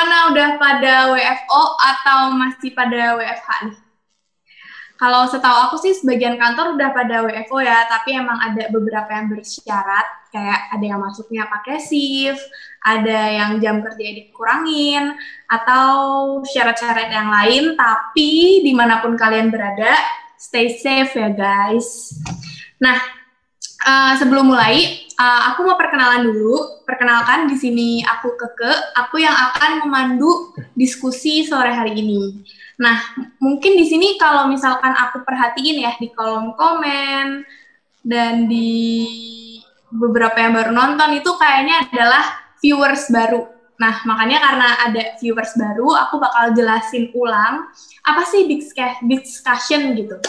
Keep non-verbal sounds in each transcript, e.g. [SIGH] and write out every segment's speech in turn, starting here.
Gimana udah pada WFO atau masih pada WFH nih? Kalau setahu aku sih sebagian kantor udah pada WFO ya, tapi emang ada beberapa yang bersyarat, kayak ada yang masuknya pakai shift, ada yang jam kerja dikurangin, atau syarat-syarat yang lain, tapi di mana pun kalian berada, stay safe ya guys. Nah, uh, sebelum mulai, uh, aku mau perkenalan dulu. Perkenalkan di sini aku Keke, aku yang akan memandu diskusi sore hari ini. Nah, mungkin di sini kalau misalkan aku perhatiin ya di kolom komen dan di beberapa yang baru nonton itu kayaknya adalah viewers baru. Nah, makanya karena ada viewers baru, aku bakal jelasin ulang apa sih discussion gitu.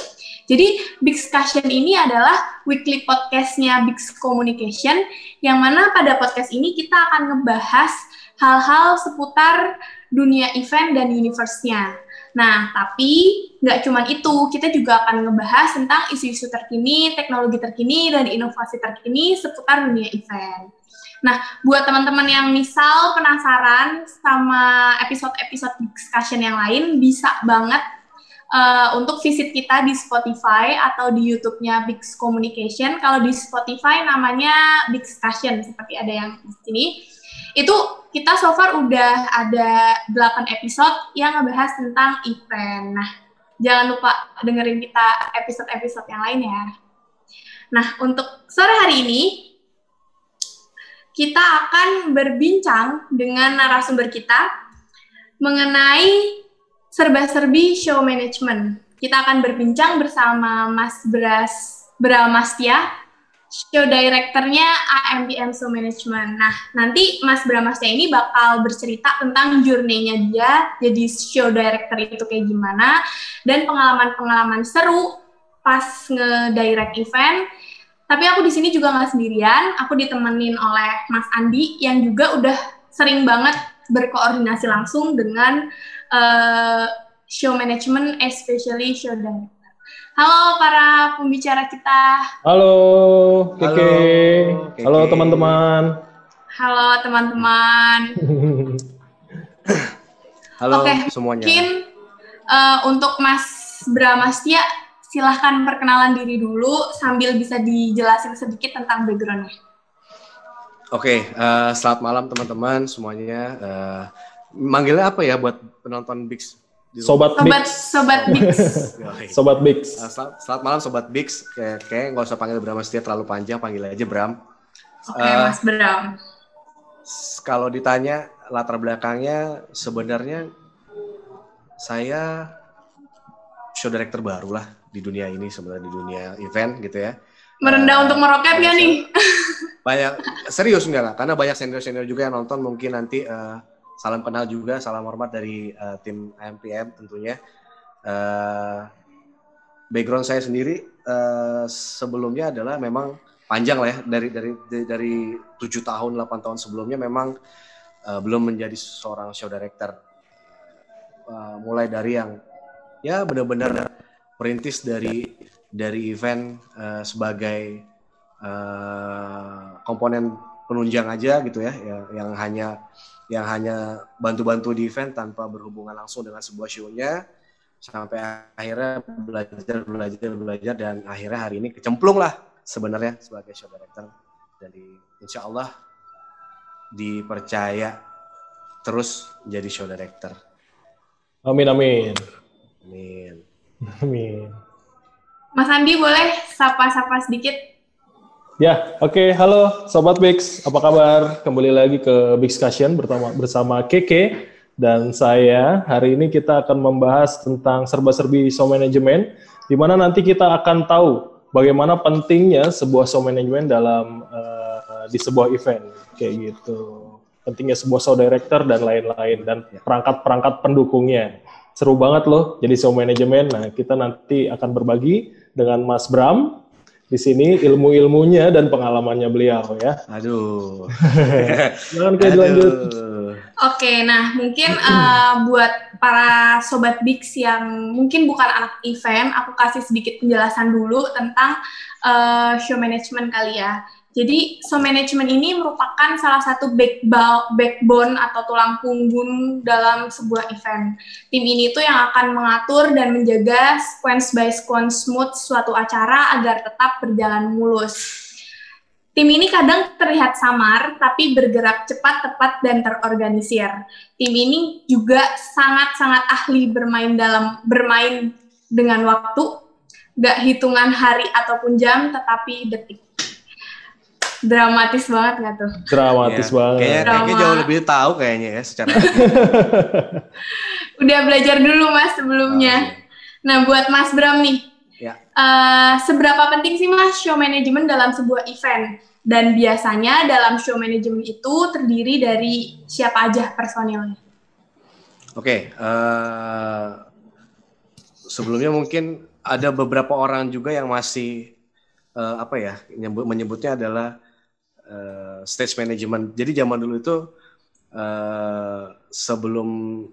Jadi Big Discussion ini adalah weekly podcastnya Big Communication, yang mana pada podcast ini kita akan ngebahas hal-hal seputar dunia event dan universe-nya. Nah, tapi nggak cuma itu, kita juga akan ngebahas tentang isu-isu terkini, teknologi terkini, dan inovasi terkini seputar dunia event. Nah, buat teman-teman yang misal penasaran sama episode-episode discussion yang lain, bisa banget uh, untuk visit kita di Spotify atau di YouTube-nya Big Communication. Kalau di Spotify namanya Big Discussion, seperti ada yang di sini itu kita so far udah ada 8 episode yang ngebahas tentang event. Nah, jangan lupa dengerin kita episode-episode yang lain ya. Nah, untuk sore hari ini kita akan berbincang dengan narasumber kita mengenai serba-serbi show management. Kita akan berbincang bersama Mas Bras Bramastia show directornya AMPM Show Management. Nah, nanti Mas Bramasnya ini bakal bercerita tentang journey-nya dia jadi show director itu kayak gimana dan pengalaman-pengalaman seru pas nge-direct event. Tapi aku di sini juga nggak sendirian, aku ditemenin oleh Mas Andi yang juga udah sering banget berkoordinasi langsung dengan uh, show management, especially show director. Halo para pembicara kita. Halo, Keke. Halo, Halo teman-teman. Halo teman-teman. Halo Oke, semuanya. Mungkin uh, untuk Mas Bramastia, silahkan perkenalan diri dulu sambil bisa dijelasin sedikit tentang backgroundnya. Oke, uh, selamat malam teman-teman semuanya. Uh, manggilnya apa ya buat penonton Big Sobat, Sobat Bix. Sobat Bix. [LAUGHS] Sobat Bix. Uh, selamat, selamat malam Sobat Bix. Kayak kayak nggak usah panggil Bram Setia terlalu panjang, panggil aja Bram. Oke, okay, uh, Mas Bram. Kalau ditanya latar belakangnya, sebenarnya saya show director baru lah di dunia ini sebenarnya di dunia event gitu ya. Merendah uh, untuk meroket ya nih? Banyak serius enggak lah, karena banyak senior-senior juga yang nonton mungkin nanti uh, salam kenal juga, salam hormat dari uh, tim AMPM tentunya. Uh, background saya sendiri uh, sebelumnya adalah memang panjang lah ya dari dari dari tujuh tahun 8 tahun sebelumnya memang uh, belum menjadi seorang show director. Uh, mulai dari yang ya benar-benar perintis dari dari event uh, sebagai uh, komponen penunjang aja gitu ya, ya yang hanya yang hanya bantu-bantu di event tanpa berhubungan langsung dengan sebuah show-nya sampai akhirnya belajar belajar belajar dan akhirnya hari ini kecemplung lah sebenarnya sebagai show director. Jadi insya Allah dipercaya terus jadi show director. Amin amin. Amin. Amin. Mas Andi boleh sapa-sapa sedikit Ya, oke. Okay. Halo Sobat Bix, apa kabar? Kembali lagi ke Big Discussion bersama, bersama Keke dan saya. Hari ini kita akan membahas tentang serba-serbi show management, di mana nanti kita akan tahu bagaimana pentingnya sebuah show management dalam uh, di sebuah event, kayak gitu. Pentingnya sebuah show director dan lain-lain, dan perangkat-perangkat pendukungnya. Seru banget loh jadi show management. Nah, kita nanti akan berbagi dengan Mas Bram, di sini ilmu-ilmunya dan pengalamannya beliau ya. Aduh. [LAUGHS] Jangan kayak lanjut. Oke, nah mungkin uh, buat para sobat Bix yang mungkin bukan anak event, aku kasih sedikit penjelasan dulu tentang uh, show management kali ya. Jadi, so management ini merupakan salah satu backbone atau tulang punggung dalam sebuah event. Tim ini tuh yang akan mengatur dan menjaga sequence by sequence smooth suatu acara agar tetap berjalan mulus. Tim ini kadang terlihat samar, tapi bergerak cepat, tepat, dan terorganisir. Tim ini juga sangat-sangat ahli bermain dalam bermain dengan waktu, gak hitungan hari ataupun jam, tetapi detik dramatis banget nggak tuh? Dramatis ya, banget. Kayaknya, kayaknya jauh lebih tahu kayaknya ya secara. Udah belajar dulu mas sebelumnya. Oh, iya. Nah buat Mas Bram nih, ya. uh, seberapa penting sih mas show management dalam sebuah event? Dan biasanya dalam show management itu terdiri dari siapa aja personilnya? Oke, okay, uh, eh, sebelumnya mungkin ada beberapa orang juga yang masih uh, apa ya menyebutnya adalah uh, stage management. Jadi zaman dulu itu uh, sebelum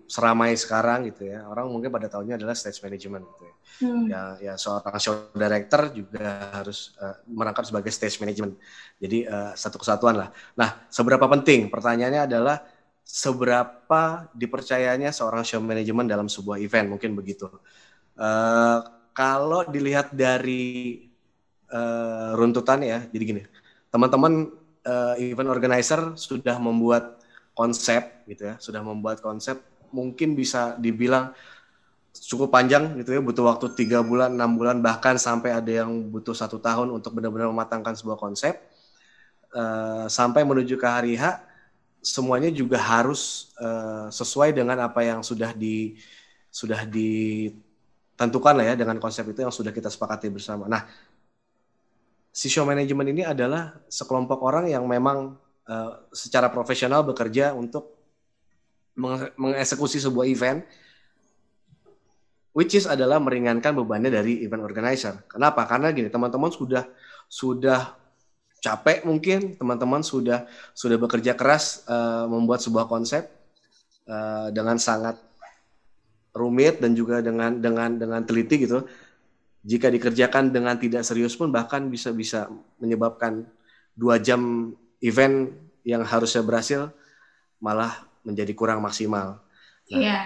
seramai sekarang gitu ya, orang mungkin pada tahunnya adalah stage management gitu ya. Hmm. Ya, ya seorang show director juga harus uh, merangkap sebagai stage management. Jadi uh, satu kesatuan lah. Nah, seberapa penting? Pertanyaannya adalah seberapa dipercayanya seorang show management dalam sebuah event mungkin begitu. Uh, kalau dilihat dari uh, runtutan ya, jadi gini, teman-teman uh, event organizer sudah membuat konsep gitu ya, sudah membuat konsep mungkin bisa dibilang cukup panjang gitu ya, butuh waktu tiga bulan, enam bulan, bahkan sampai ada yang butuh satu tahun untuk benar-benar mematangkan sebuah konsep. Uh, sampai menuju ke hari H, semuanya juga harus uh, sesuai dengan apa yang sudah di sudah ditentukan lah ya dengan konsep itu yang sudah kita sepakati bersama. Nah, si show management ini adalah sekelompok orang yang memang uh, secara profesional bekerja untuk meng mengeksekusi sebuah event which is adalah meringankan bebannya dari event organizer. Kenapa? Karena gini, teman-teman sudah sudah capek mungkin, teman-teman sudah sudah bekerja keras uh, membuat sebuah konsep uh, dengan sangat rumit dan juga dengan dengan dengan teliti gitu jika dikerjakan dengan tidak serius pun bahkan bisa bisa menyebabkan dua jam event yang harusnya berhasil malah menjadi kurang maksimal. Nah, yeah.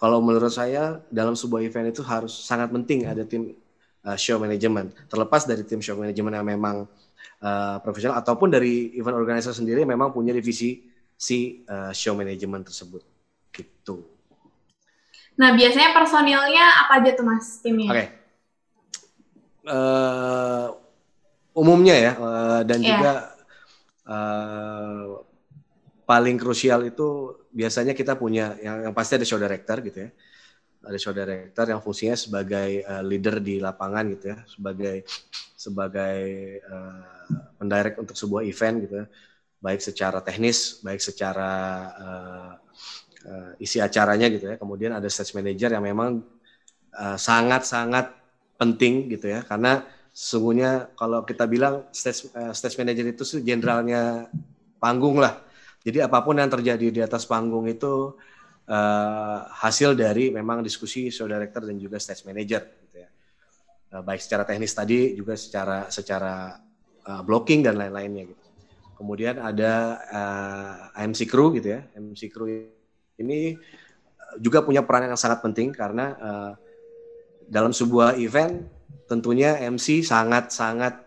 Kalau menurut saya dalam sebuah event itu harus sangat penting ada tim uh, show management. Terlepas dari tim show management yang memang uh, profesional ataupun dari event organizer sendiri memang punya divisi si uh, show management tersebut. Gitu. Nah biasanya personilnya apa aja tuh mas timnya? Oke. Okay uh, umumnya ya uh, dan yeah. juga uh, paling krusial itu biasanya kita punya yang, yang pasti ada show director gitu ya. Ada show director yang fungsinya sebagai uh, leader di lapangan gitu ya sebagai sebagai uh, pendirect untuk sebuah event gitu ya. Baik secara teknis baik secara uh, uh, isi acaranya gitu ya. Kemudian ada stage manager yang memang uh, sangat sangat penting gitu ya. Karena sesungguhnya kalau kita bilang stage uh, stage manager itu jenderalnya panggung lah. Jadi apa pun yang terjadi di atas panggung itu uh, hasil dari memang diskusi show director dan juga stage manager gitu ya. Uh, baik secara teknis tadi juga secara secara uh, blocking dan lain-lainnya gitu. Kemudian ada uh, MC crew gitu ya. MC crew ini juga punya peran yang sangat penting karena uh, dalam sebuah event tentunya MC sangat-sangat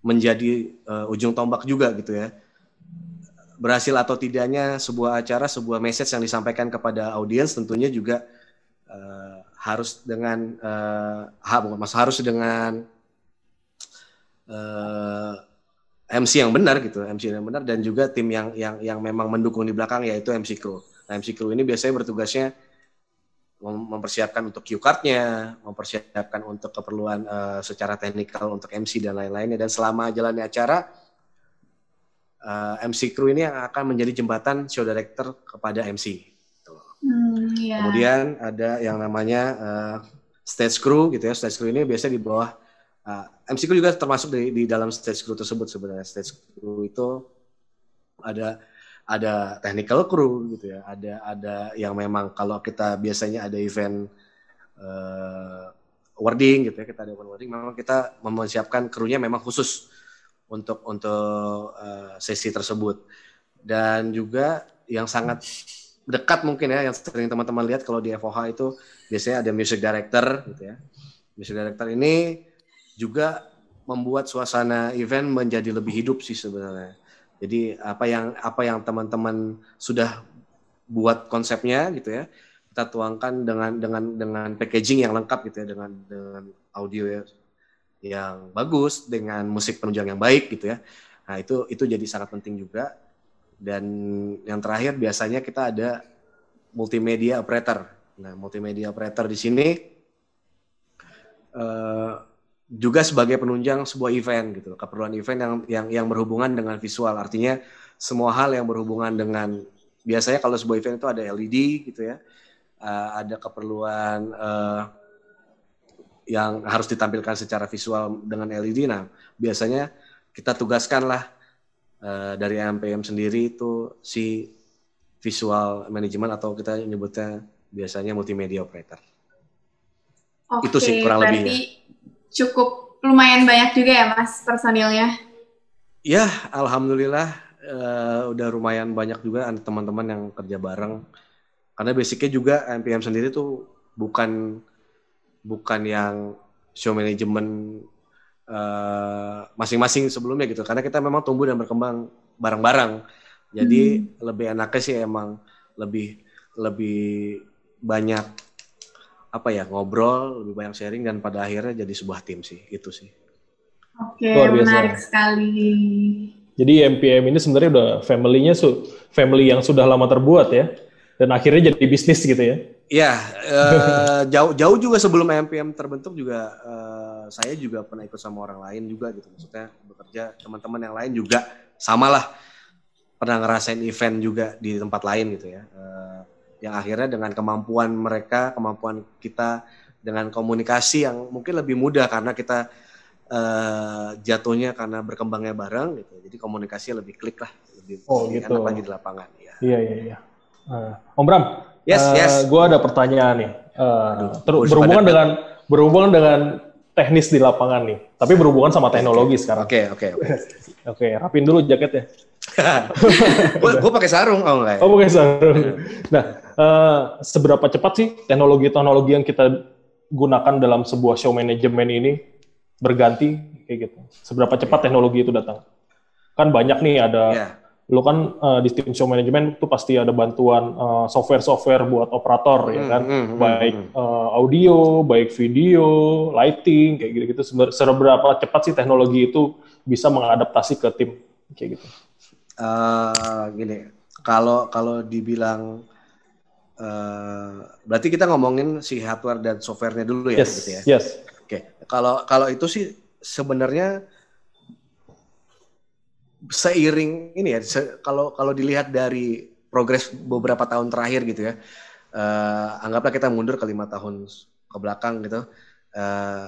menjadi uh, ujung tombak juga gitu ya. Berhasil atau tidaknya sebuah acara, sebuah message yang disampaikan kepada audiens tentunya juga uh, harus dengan uh, mas harus dengan uh, MC yang benar gitu, MC yang benar dan juga tim yang yang yang memang mendukung di belakang yaitu MC crew. Nah, MC crew ini biasanya bertugasnya mempersiapkan untuk cue card-nya, mempersiapkan untuk keperluan uh, secara teknikal untuk MC dan lain-lainnya. Dan selama jalannya acara, uh, eh, MC crew ini yang akan menjadi jembatan show director kepada MC. Hmm, yeah. Kemudian ada yang namanya uh, stage crew gitu ya. Stage crew ini biasanya di bawah uh, MC crew juga termasuk di, di dalam stage crew tersebut sebenarnya. Stage crew itu ada ada technical crew gitu ya, ada ada yang memang kalau kita biasanya ada event uh, wording gitu ya, kita ada event wording, memang kita mempersiapkan krunya memang khusus untuk untuk uh, sesi tersebut. Dan juga yang sangat dekat mungkin ya yang sering teman-teman lihat kalau di FOH itu biasanya ada music director gitu ya. Music director ini juga membuat suasana event menjadi lebih hidup sih sebenarnya jadi apa yang apa yang teman-teman sudah buat konsepnya gitu ya kita tuangkan dengan dengan dengan packaging yang lengkap gitu ya dengan dengan audio ya yang bagus dengan musik penunjang yang baik gitu ya. Nah, itu itu jadi sangat penting juga. Dan yang terakhir biasanya kita ada multimedia operator. Nah, multimedia operator di sini uh, juga sebagai penunjang sebuah event gitu. Keperluan event yang yang yang berhubungan dengan visual. Artinya semua hal yang berhubungan dengan biasanya kalau sebuah event itu ada LED gitu ya. Uh, ada keperluan uh, yang harus ditampilkan secara visual dengan LED. Nah, biasanya kita tugaskanlah uh, dari MPM sendiri itu si visual management atau kita nyebutnya biasanya multimedia operator. Oke, itu sih kurang lebih. Cukup lumayan banyak juga ya Mas personilnya. Ya, alhamdulillah uh, udah lumayan banyak juga teman-teman yang kerja bareng. Karena basicnya juga MPM sendiri tuh bukan bukan yang show management uh, masing-masing sebelumnya gitu karena kita memang tumbuh dan berkembang bareng-bareng jadi hmm. lebih enaknya sih emang lebih lebih banyak apa ya ngobrol lebih banyak sharing dan pada akhirnya jadi sebuah tim sih. Itu sih. Oke okay, menarik sekali. Jadi MPM ini sebenarnya udah family-nya family yang sudah lama terbuat ya dan akhirnya jadi bisnis gitu ya? Ya, uh, [LAUGHS] jauh jauh juga sebelum MPM terbentuk juga uh, saya juga pernah ikut sama orang lain juga gitu. Maksudnya bekerja teman-teman yang lain juga samalah pernah ngerasain event juga di tempat lain gitu ya. Uh, yang akhirnya dengan kemampuan mereka, kemampuan kita dengan komunikasi yang mungkin lebih mudah karena kita uh, jatuhnya karena berkembangnya bareng gitu. Jadi komunikasi lebih klik lah, lebih, oh, gitu. enak lagi di lapangan. Ya. Iya iya iya. Uh, Om Bram, Yes, uh, yes. Gue ada pertanyaan nih. Uh, Aduh, berhubungan dengan berhubungan dengan teknis di lapangan nih, tapi berhubungan sama teknologi okay. sekarang. Oke, oke, oke. [LAUGHS] Oke, rapin dulu jaketnya. [LAUGHS] gue pakai sarung, oh enggak. Ya? Oh, pakai sarung. Nah, uh, seberapa cepat sih teknologi-teknologi yang kita gunakan dalam sebuah show manajemen ini berganti kayak gitu? Seberapa cepat teknologi itu datang? Kan banyak nih ada yeah lo kan uh, di tim show management itu pasti ada bantuan uh, software-software buat operator ya hmm, kan, hmm, hmm, baik uh, audio, baik video, lighting kayak gitu-gitu. Seberapa cepat sih teknologi itu bisa mengadaptasi ke tim kayak gitu? Uh, gini, kalau kalau dibilang uh, berarti kita ngomongin si hardware dan softwarenya dulu ya, yes, gitu ya. Yes. Oke, okay. kalau kalau itu sih sebenarnya seiring ini ya se, kalau kalau dilihat dari progres beberapa tahun terakhir gitu ya uh, anggaplah kita mundur ke lima tahun ke belakang gitu uh,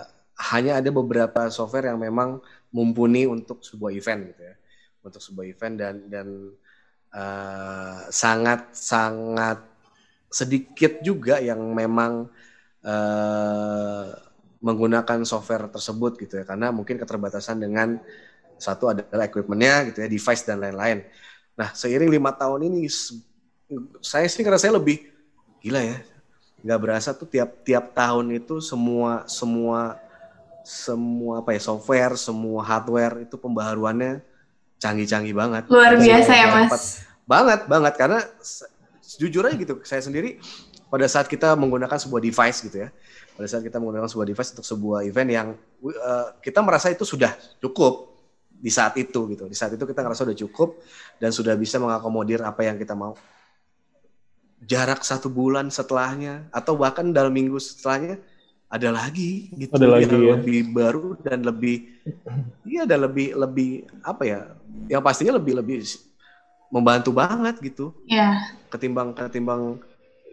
hanya ada beberapa software yang memang mumpuni untuk sebuah event gitu ya untuk sebuah event dan dan uh, sangat sangat sedikit juga yang memang uh, menggunakan software tersebut gitu ya karena mungkin keterbatasan dengan satu adalah equipmentnya gitu ya, device dan lain-lain. Nah seiring lima tahun ini, saya sih ngerasa lebih gila ya. Nggak berasa tuh tiap tiap tahun itu semua semua semua apa ya software, semua hardware itu pembaharuannya canggih-canggih banget. Luar biasa ya mas. Banget banget karena jujur aja gitu saya sendiri pada saat kita menggunakan sebuah device gitu ya pada saat kita menggunakan sebuah device untuk sebuah event yang uh, kita merasa itu sudah cukup di saat itu gitu. Di saat itu kita ngerasa udah cukup dan sudah bisa mengakomodir apa yang kita mau. Jarak satu bulan setelahnya atau bahkan dalam minggu setelahnya ada lagi gitu ada lagi, yang ya. lebih baru dan lebih iya ada lebih lebih apa ya yang pastinya lebih lebih membantu banget gitu yeah. ketimbang ketimbang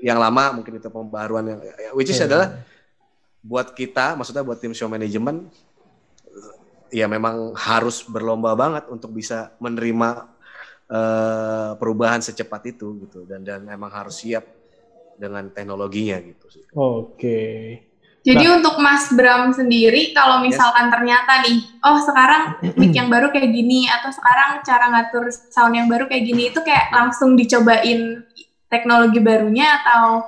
yang lama mungkin itu pembaruan yang which is yeah. adalah buat kita maksudnya buat tim show management ya memang harus berlomba banget untuk bisa menerima uh, perubahan secepat itu gitu dan dan memang harus siap dengan teknologinya gitu sih. Oke. Jadi nah. untuk Mas Bram sendiri, kalau misalkan yes. ternyata nih, oh sekarang mic yang baru kayak gini, atau sekarang cara ngatur sound yang baru kayak gini, itu kayak langsung dicobain teknologi barunya, atau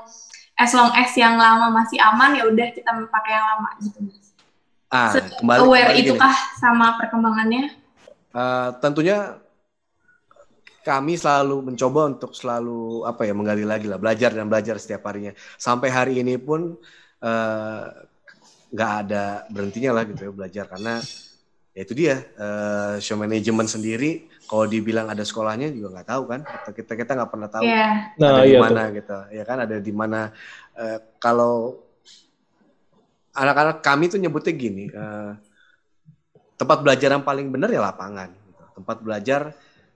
as long as yang lama masih aman, ya udah kita pakai yang lama gitu. Ah, kembali, aware kembali itukah gini. sama perkembangannya? Uh, tentunya kami selalu mencoba untuk selalu apa ya menggali lagi lah belajar dan belajar setiap harinya sampai hari ini pun nggak uh, ada berhentinya lah gitu ya belajar karena ya itu dia uh, show management sendiri kalau dibilang ada sekolahnya juga nggak tahu kan kita kita nggak pernah tahu yeah. nah, ada iya di mana gitu ya kan ada di mana uh, kalau anak-anak kami tuh nyebutnya gini uh, tempat belajar yang paling benar ya lapangan gitu. tempat belajar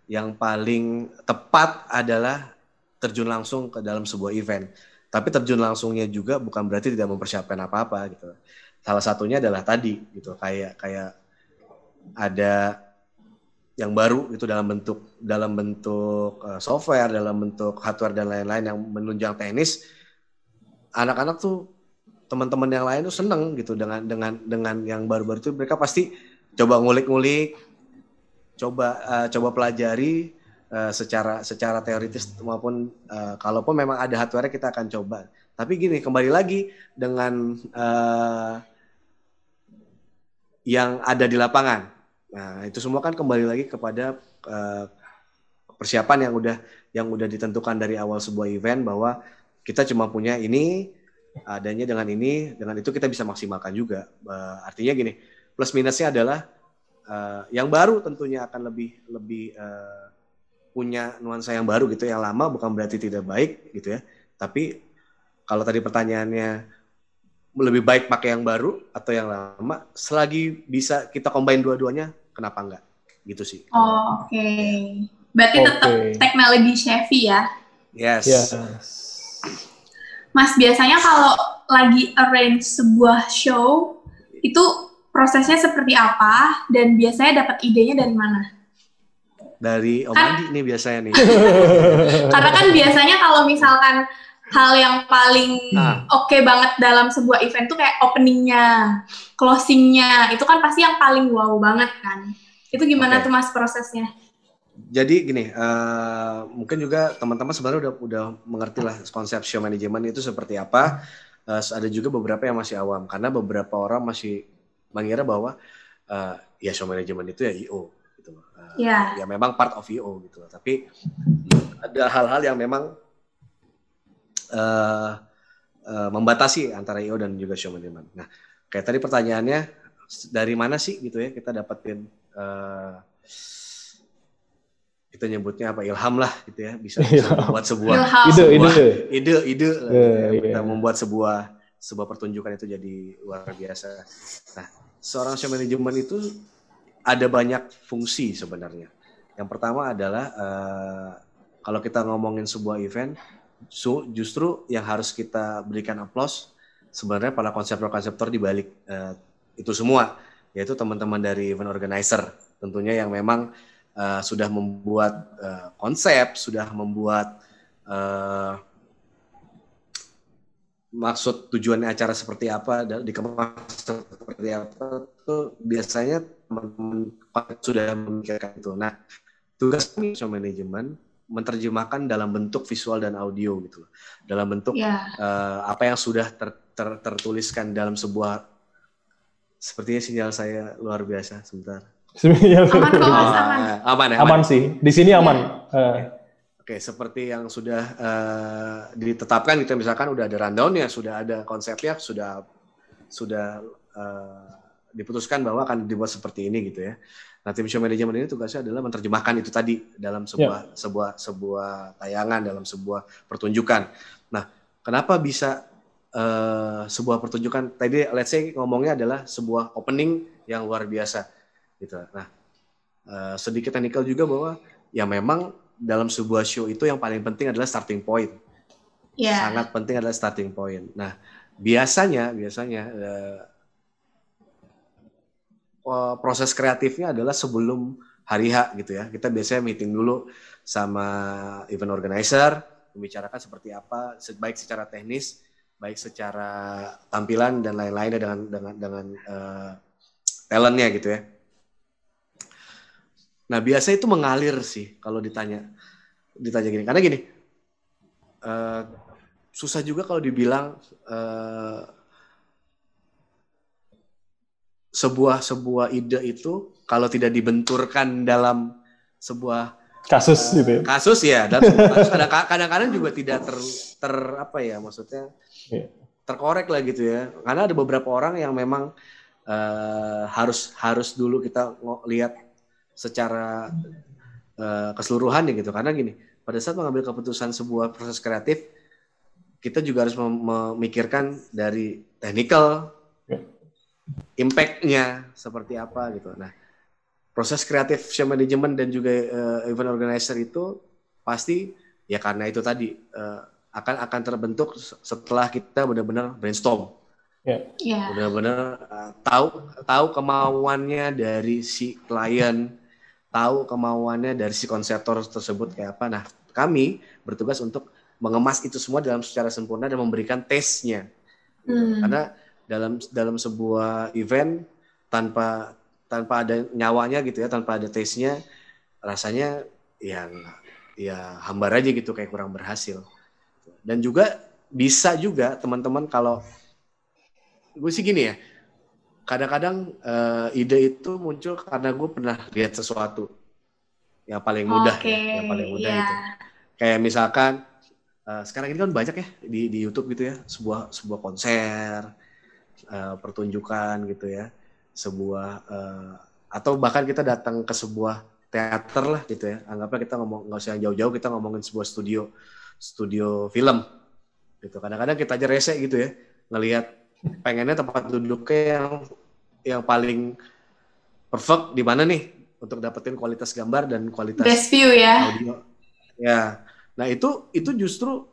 yang paling tepat adalah terjun langsung ke dalam sebuah event tapi terjun langsungnya juga bukan berarti tidak mempersiapkan apa-apa gitu. Salah satunya adalah tadi gitu kayak kayak ada yang baru itu dalam bentuk dalam bentuk uh, software, dalam bentuk hardware dan lain-lain yang menunjang teknis. Anak-anak tuh teman-teman yang lain tuh seneng gitu dengan dengan dengan yang baru-baru itu mereka pasti coba ngulik-ngulik, coba uh, coba pelajari uh, secara secara teoritis maupun uh, kalaupun memang ada hardware kita akan coba. Tapi gini kembali lagi dengan uh, yang ada di lapangan. Nah itu semua kan kembali lagi kepada uh, persiapan yang udah yang udah ditentukan dari awal sebuah event bahwa kita cuma punya ini adanya dengan ini dengan itu kita bisa maksimalkan juga. Uh, artinya gini plus minusnya adalah uh, yang baru tentunya akan lebih lebih uh, punya nuansa yang baru gitu yang lama bukan berarti tidak baik gitu ya. Tapi kalau tadi pertanyaannya lebih baik pakai yang baru atau yang lama selagi bisa kita combine dua-duanya kenapa enggak? Gitu sih. Oh, oke. Okay. berarti okay. tetap teknologi savvy ya? Yes. yes. Mas biasanya kalau lagi arrange sebuah show itu prosesnya seperti apa? Dan biasanya dapat idenya dari mana dari Om Andi nih biasanya nih. [LAUGHS] Karena kan biasanya kalau misalkan hal yang paling nah. oke okay banget dalam sebuah event tuh kayak openingnya, closingnya, itu kan pasti yang paling wow banget kan. Itu gimana okay. tuh mas prosesnya? Jadi gini, uh, mungkin juga teman-teman sebenarnya udah udah mengerti lah konsep show management itu seperti apa. Uh, ada juga beberapa yang masih awam karena beberapa orang masih mengira bahwa uh, ya show management itu ya IO yeah. ya memang part of VO gitu tapi ada hal-hal yang memang uh, uh, membatasi antara IO dan juga show management. Nah, kayak tadi pertanyaannya dari mana sih gitu ya kita dapetin uh, kita nyebutnya apa ilham lah gitu ya bisa, bisa membuat sebuah ide ide ide ide yeah, ya, yeah. membuat sebuah sebuah pertunjukan itu jadi luar biasa. Nah, seorang show management itu ada banyak fungsi sebenarnya. Yang pertama adalah uh, kalau kita ngomongin sebuah event, so, justru yang harus kita berikan aplaus sebenarnya para konseptor-konseptor di balik uh, itu semua, yaitu teman-teman dari event organizer, tentunya yang memang uh, sudah membuat uh, konsep, sudah membuat uh, maksud tujuan acara seperti apa dan dikemas seperti apa itu biasanya teman-teman sudah memikirkan itu. Nah, tugas kami show manajemen menerjemahkan dalam bentuk visual dan audio gitu Dalam bentuk yeah. Ya. uh, apa yang sudah ter, ter, tertuliskan dalam sebuah sepertinya sinyal saya luar biasa sebentar. aman, kok, mas, aman. Uh, aman, ya, aman. aman sih. Di sini aman. Yeah. Uh. Oke, seperti yang sudah uh, ditetapkan kita gitu, misalkan udah ada rundownnya, sudah ada konsepnya, sudah sudah uh, diputuskan bahwa akan dibuat seperti ini gitu ya. Nah, tim show management ini tugasnya adalah menerjemahkan itu tadi dalam sebuah yeah. sebuah sebuah tayangan dalam sebuah pertunjukan. Nah, kenapa bisa uh, sebuah pertunjukan tadi let's say ngomongnya adalah sebuah opening yang luar biasa gitu. Nah, uh, sedikit technical juga bahwa ya memang dalam sebuah show itu yang paling penting adalah starting point. Yeah. Sangat penting adalah starting point. Nah, biasanya biasanya uh, proses kreatifnya adalah sebelum hari H gitu ya. Kita biasanya meeting dulu sama event organizer, membicarakan seperti apa, baik secara teknis baik secara tampilan dan lain-lainnya dengan dengan dengan uh, talentnya gitu ya. Nah biasa itu mengalir sih kalau ditanya ditanya gini karena gini uh, susah juga kalau dibilang uh, sebuah sebuah ide itu kalau tidak dibenturkan dalam sebuah kasus uh, gitu ya. Kasus ya, [LAUGHS] dan kadang-kadang juga tidak ter, ter apa ya maksudnya yeah. terkorek lah gitu ya. Karena ada beberapa orang yang memang uh, harus harus dulu kita lihat secara uh, keseluruhan ya gitu. Karena gini, pada saat mengambil keputusan sebuah proses kreatif, kita juga harus memikirkan dari technical, impact-nya seperti apa gitu. Nah, proses kreatif show management dan juga uh, event organizer itu pasti ya karena itu tadi uh, akan akan terbentuk setelah kita benar-benar brainstorm. Yeah. Yeah. Benar-benar uh, tahu tahu kemauannya dari si klien, tahu kemauannya dari si konseptor tersebut kayak apa. Nah, kami bertugas untuk mengemas itu semua dalam secara sempurna dan memberikan tesnya. Hmm. Karena dalam dalam sebuah event tanpa tanpa ada nyawanya gitu ya, tanpa ada taste-nya, rasanya yang ya hambar aja gitu kayak kurang berhasil. Dan juga bisa juga teman-teman kalau gue sih gini ya, kadang-kadang uh, ide itu muncul karena gue pernah lihat sesuatu yang paling mudah, okay. ya, yang paling mudah yeah. itu. Kayak misalkan uh, sekarang ini kan banyak ya di di YouTube gitu ya, sebuah sebuah konser, uh, pertunjukan gitu ya sebuah uh, atau bahkan kita datang ke sebuah teater lah gitu ya anggaplah kita ngomong nggak usah jauh-jauh kita ngomongin sebuah studio studio film gitu kadang-kadang kita aja rese gitu ya ngelihat pengennya tempat duduknya yang yang paling perfect di mana nih untuk dapetin kualitas gambar dan kualitas best view ya audio ya nah itu itu justru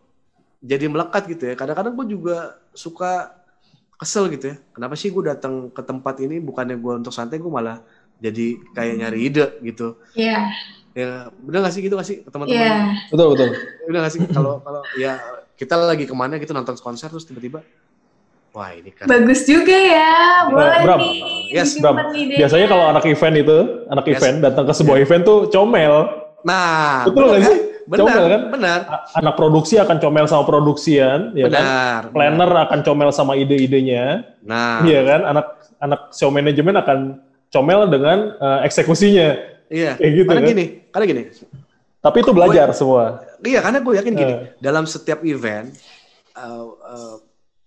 jadi melekat gitu ya kadang-kadang gue juga suka kesel gitu ya. Kenapa sih gue datang ke tempat ini bukannya gue untuk santai, gue malah jadi kayak nyari ide gitu. Iya. Yeah. Ya, bener gak sih gitu gak sih teman-teman? Yeah. Betul betul. Bener gak sih kalau kalau ya kita lagi ke mana gitu nonton konser terus tiba-tiba Wah ini kan bagus juga ya, boleh Bram, nih. Yes, Bram. Biasanya kalau anak event itu, anak yes. event datang ke sebuah yeah. event tuh comel. Nah, betul nggak sih? Benar, comel kan? Benar. Anak produksi akan comel sama produksian, ya kan? benar, kan? Planner benar. akan comel sama ide-idenya. Nah, iya kan? Anak anak show manajemen akan comel dengan uh, eksekusinya. Iya. Kayak gitu karena kan? gini, karena gini. Tapi itu belajar gue, semua. Iya, karena gue yakin gini, uh. dalam setiap event, uh, uh,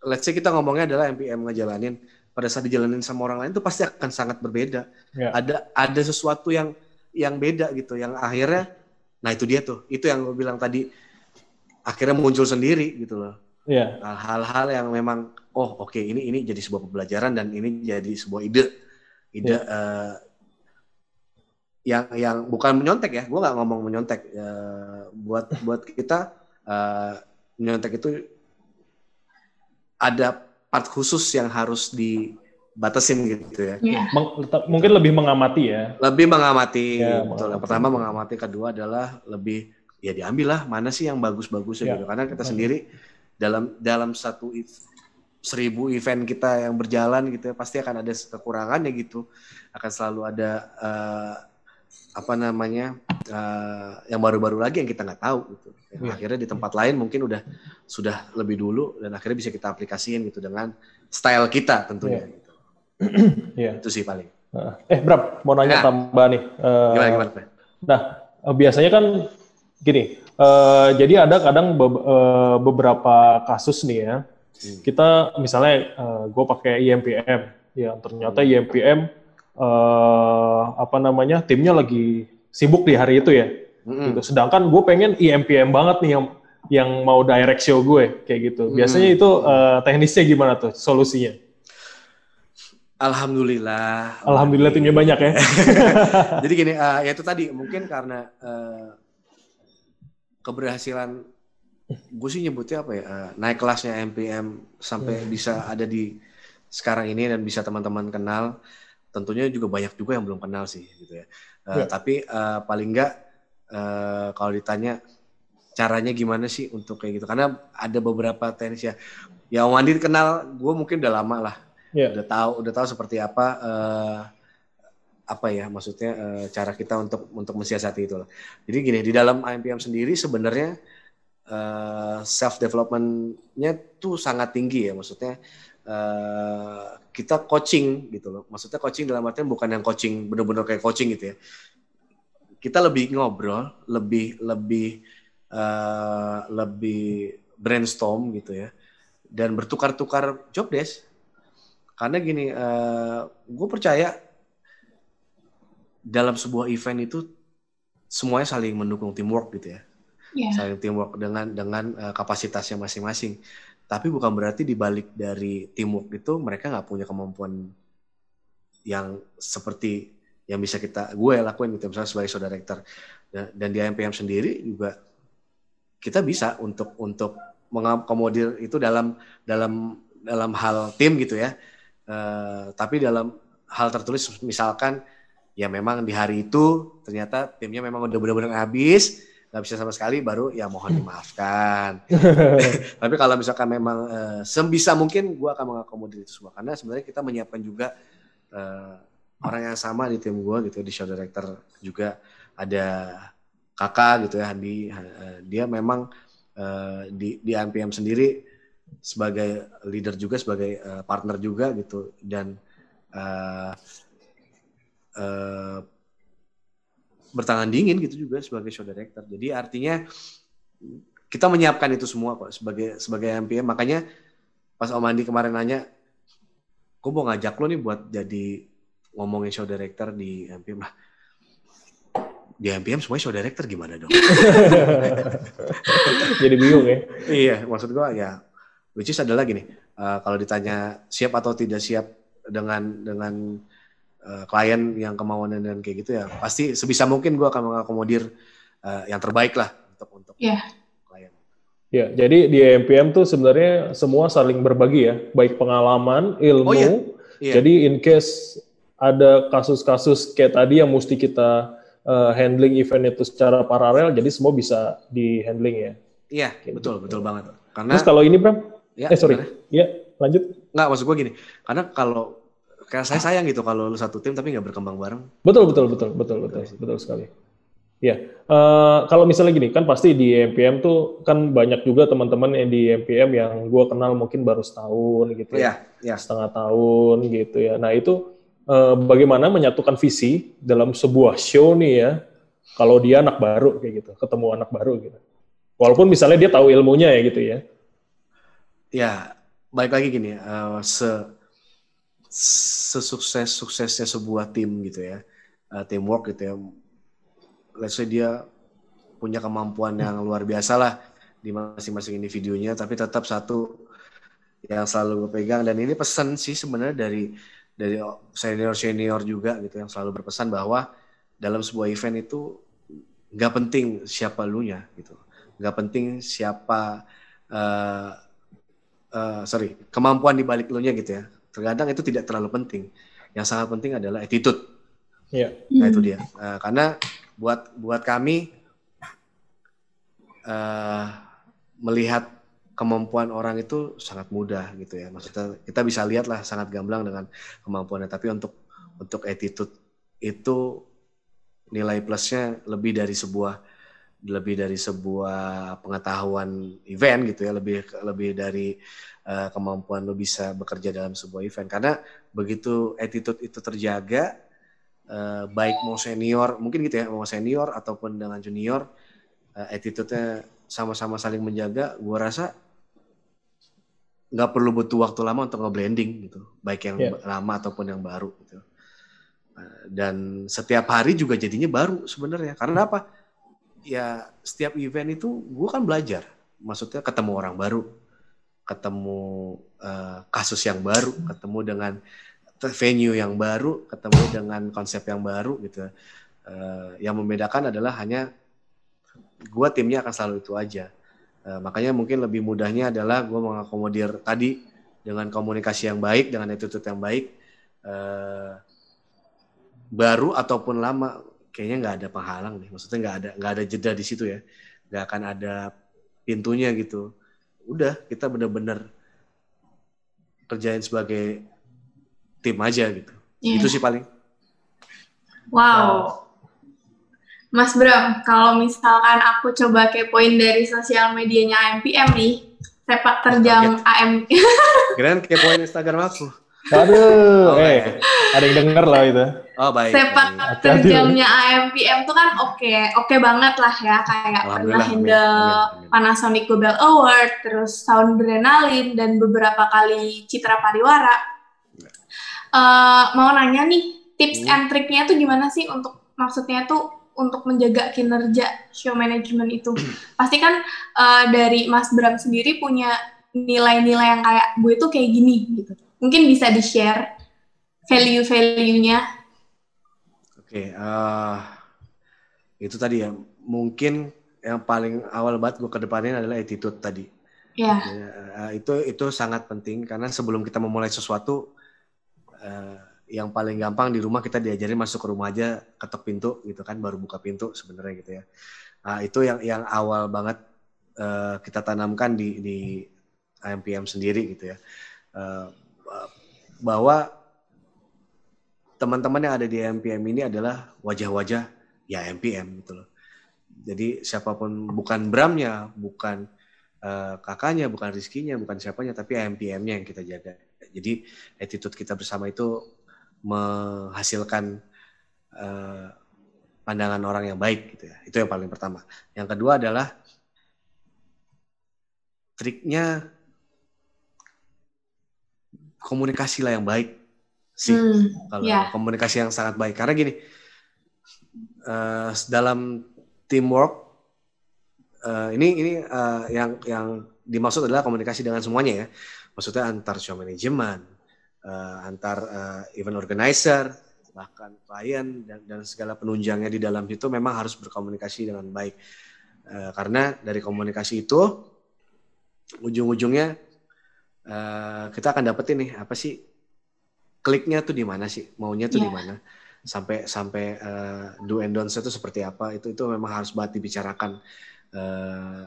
let's say kita ngomongnya adalah MPM ngejalanin, pada saat dijalanin sama orang lain itu pasti akan sangat berbeda. Yeah. Ada ada sesuatu yang yang beda gitu, yang akhirnya Nah itu dia tuh, itu yang gue bilang tadi akhirnya muncul sendiri gitu loh. Yeah. Hal-hal yang memang oh oke okay, ini ini jadi sebuah pembelajaran dan ini jadi sebuah ide, ide yeah. Iya. uh, yang yang bukan menyontek ya, gue nggak ngomong menyontek. Uh, buat buat kita uh, menyontek itu ada part khusus yang harus di batasin gitu ya. Yeah. Meng, mungkin lebih mengamati ya. Lebih mengamati. Ya, betul. Yang pertama mengamati, kedua adalah lebih ya diambil lah mana sih yang bagus-bagus ya. gitu. Karena kita sendiri dalam dalam satu seribu event kita yang berjalan gitu ya pasti akan ada kekurangannya gitu. Akan selalu ada uh, apa namanya uh, yang baru-baru lagi yang kita nggak tahu gitu. Yang yeah. akhirnya di tempat lain mungkin udah sudah lebih dulu dan akhirnya bisa kita aplikasiin gitu dengan style kita tentunya. Yeah [CLEARS THROAT] yeah. Itu sih paling. Eh, Bram, mau nanya nah. tambah nih. Uh, gimana, gimana? Nah, uh, biasanya kan gini, uh, jadi ada kadang be uh, beberapa kasus nih ya, hmm. kita misalnya uh, gue pakai IMPM, ya ternyata hmm. IMPM uh, apa namanya timnya lagi sibuk di hari itu ya, hmm. gitu. Sedangkan gue pengen IMPM banget nih yang yang mau direct show gue kayak gitu. Biasanya hmm. itu uh, teknisnya gimana tuh solusinya? Alhamdulillah. Alhamdulillah timnya banyak ya. [LAUGHS] Jadi gini, uh, ya itu tadi mungkin karena uh, keberhasilan gue sih nyebutnya apa ya uh, naik kelasnya MPM sampai hmm. bisa ada di sekarang ini dan bisa teman-teman kenal. Tentunya juga banyak juga yang belum kenal sih gitu ya. Uh, yeah. Tapi uh, paling enggak uh, kalau ditanya caranya gimana sih untuk kayak gitu karena ada beberapa tenis ya ya Om Andi kenal gue mungkin udah lama lah yeah. udah tahu udah tahu seperti apa uh, apa ya maksudnya uh, cara kita untuk untuk mensiasati itu jadi gini di dalam IMPM sendiri sebenarnya uh, self developmentnya tuh sangat tinggi ya maksudnya uh, kita coaching gitu loh. Maksudnya coaching dalam artian bukan yang coaching bener-bener kayak coaching gitu ya. Kita lebih ngobrol lebih lebih uh, lebih brainstorm gitu ya. Dan bertukar-tukar job desk. Karena gini uh, gue percaya dalam sebuah event itu semuanya saling mendukung teamwork gitu ya. Yeah. saling teamwork dengan dengan uh, kapasitasnya masing-masing tapi bukan berarti dibalik dari teamwork itu mereka nggak punya kemampuan yang seperti yang bisa kita gue lakuin gitu misalnya sebagai saudara director dan, dan di MPM sendiri juga kita bisa untuk untuk mengakomodir itu dalam dalam dalam hal tim gitu ya. Uh, tapi dalam hal tertulis misalkan ya memang di hari itu ternyata timnya memang udah benar-benar habis nggak bisa sama sekali baru ya mohon dimaafkan. [LAUGHS] tapi kalau misalkan memang uh, sebisa mungkin gue akan mengakomodir itu semua. Karena sebenarnya kita menyiapkan juga uh, orang yang sama di tim gue gitu di show director juga. Ada kakak gitu ya Handi. Dia memang uh, di di MPM sendiri sebagai leader juga sebagai uh, partner juga gitu. Dan uh, uh, bertangan dingin gitu juga sebagai show director jadi artinya kita menyiapkan itu semua kok sebagai sebagai MPM makanya pas Om Andi kemarin nanya gue mau ngajak lo nih buat jadi ngomongin show director di MPM lah di MPM semuanya show director gimana dong? [LAUGHS] Jadi bingung ya? iya, maksud gua ya, which is adalah gini, uh, kalau ditanya siap atau tidak siap dengan dengan uh, klien yang kemauan dan kayak gitu ya, pasti sebisa mungkin gua akan mengakomodir uh, yang terbaik lah untuk untuk yeah. klien. Ya, jadi di MPM tuh sebenarnya semua saling berbagi ya, baik pengalaman, ilmu. Oh, iya. Iya. Jadi in case ada kasus-kasus kayak tadi yang mesti kita uh, handling event itu secara paralel, jadi semua bisa di handling ya. Iya, gitu. betul, betul banget. Karena Terus kalau ini Bram, ya, eh sorry, iya lanjut. Nggak, maksud gue gini, karena kalau kayak saya sayang gitu kalau lu satu tim tapi nggak berkembang bareng. Betul, betul, betul, betul, betul, betul, betul sekali. Ya, uh, kalau misalnya gini kan pasti di MPM tuh kan banyak juga teman-teman yang di MPM yang gue kenal mungkin baru setahun gitu ya, ya, ya. setengah tahun gitu ya. Nah itu uh, bagaimana menyatukan visi dalam sebuah show nih ya. Kalau dia anak baru kayak gitu, ketemu anak baru gitu. Walaupun misalnya dia tahu ilmunya ya gitu ya. Ya, baik lagi gini, uh, se sesukses suksesnya sebuah tim gitu ya, uh, teamwork gitu ya. Let's say dia punya kemampuan yang luar biasa lah di masing-masing individunya, tapi tetap satu yang selalu gue pegang dan ini pesan sih sebenarnya dari dari senior senior juga gitu yang selalu berpesan bahwa dalam sebuah event itu nggak penting siapa lu nya gitu. Nggak penting siapa uh, uh, sorry kemampuan di balik lu nya gitu ya terkadang itu tidak terlalu penting yang sangat penting adalah attitude yeah. nah itu dia uh, karena buat buat kami uh, melihat kemampuan orang itu sangat mudah gitu ya. Maksudnya kita bisa lihat lah sangat gamblang dengan kemampuannya. Tapi untuk untuk attitude itu nilai plusnya lebih dari sebuah lebih dari sebuah pengetahuan event gitu ya lebih lebih dari uh, kemampuan lo bisa bekerja dalam sebuah event karena begitu attitude itu terjaga uh, baik mau senior mungkin gitu ya mau senior ataupun dengan junior uh, attitude-nya sama-sama saling menjaga gua rasa nggak perlu butuh waktu lama untuk nge-blending gitu, baik yang yeah. lama ataupun yang baru gitu. Dan setiap hari juga jadinya baru sebenarnya. Karena apa? Ya setiap event itu gue kan belajar, maksudnya ketemu orang baru, ketemu uh, kasus yang baru, ketemu dengan venue yang baru, ketemu dengan konsep yang baru gitu. Uh, yang membedakan adalah hanya gue timnya akan selalu itu aja. Uh, makanya mungkin lebih mudahnya adalah gue mengakomodir tadi dengan komunikasi yang baik, dengan attitude yang baik, uh, baru ataupun lama, kayaknya nggak ada penghalang nih. Maksudnya nggak ada nggak ada jeda di situ ya. nggak akan ada pintunya gitu. Udah kita bener-bener kerjain sebagai tim aja gitu. Iya. Itu sih paling. Wow. Mas Bram, kalau misalkan aku coba kepoin dari sosial medianya AMPM nih, sepak terjang AM. Keren kepoin Instagram aku. Aduh, Oh, eh, ada yang denger lah itu. Oh baik. sepak terjangnya AMPM tuh kan oke, oke banget lah ya kayak pernah handle. Panasonic Global Award, terus Soundrenalin dan beberapa kali Citra Pariwara. Eh, mau nanya nih, tips Hmm. and triknya tuh gimana sih untuk maksudnya tuh untuk menjaga kinerja show management itu? [CLEARS THROAT] Pasti kan eh, dari Mas Bram sendiri punya nilai-nilai yang kayak gue tuh kayak gini gitu. Mungkin bisa di-share value-value-nya. Oke, eh, itu tadi ya. Mungkin yang paling awal banget gue kedepanin adalah attitude tadi. Ya. Ya, eh, itu itu sangat penting karena sebelum kita memulai sesuatu eh, yang paling gampang di rumah kita diajarin masuk ke rumah aja ketok pintu gitu kan baru buka pintu sebenarnya gitu ya. Nah, itu yang yang awal banget eh, kita tanamkan di di IMPM sendiri gitu ya. Eh, bahwa teman-teman yang ada di IMPM ini adalah wajah-wajah ya IMPM gitu loh. Jadi siapa pun bukan Bramnya, bukan eh, kakaknya, bukan Rizkinya, bukan siapanya, tapi AMPM-nya yang kita jaga. Jadi attitude kita bersama itu menghasilkan eh, pandangan orang yang baik gitu ya. Itu yang paling pertama. Yang kedua adalah triknya komunikasi lah yang baik sih Hmm, kalau ya. komunikasi yang sangat baik. Karena gini eh, dalam teamwork eh, ini ini eh, yang yang dimaksud adalah komunikasi dengan semuanya ya. Maksudnya antar show management eh, antar eh, event organizer bahkan klien dan, dan segala penunjangnya di dalam itu memang harus berkomunikasi dengan baik. Eh, karena dari komunikasi itu ujung-ujungnya eh, kita akan dapetin nih apa sih kliknya tuh di mana sih? Maunya tuh di Iya. mana? Sampai sampai eh, do and don'ts itu seperti apa? Itu itu memang harus banget dibicarakan eh,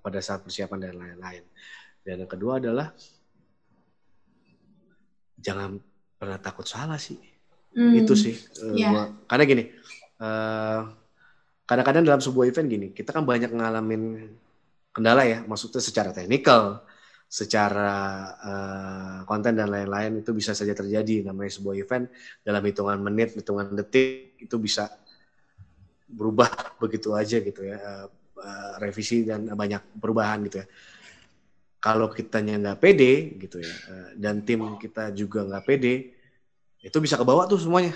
pada saat persiapan dan lain-lain. Dan yang kedua adalah jangan pernah takut salah sih. Hmm, itu sih eh, Iya. gua- karena gini eh, kadang-kadang dalam sebuah event gini kita kan banyak ngalamin kendala ya maksudnya secara teknikal secara eh, konten dan lain-lain itu bisa saja terjadi. Namanya sebuah event dalam hitungan menit hitungan detik itu bisa berubah [LAUGHS] begitu aja gitu ya eh, revisi dan banyak perubahan gitu ya. Kalau kitanya nggak pede gitu ya eh, dan tim kita juga nggak pede itu bisa kebawa tuh semuanya.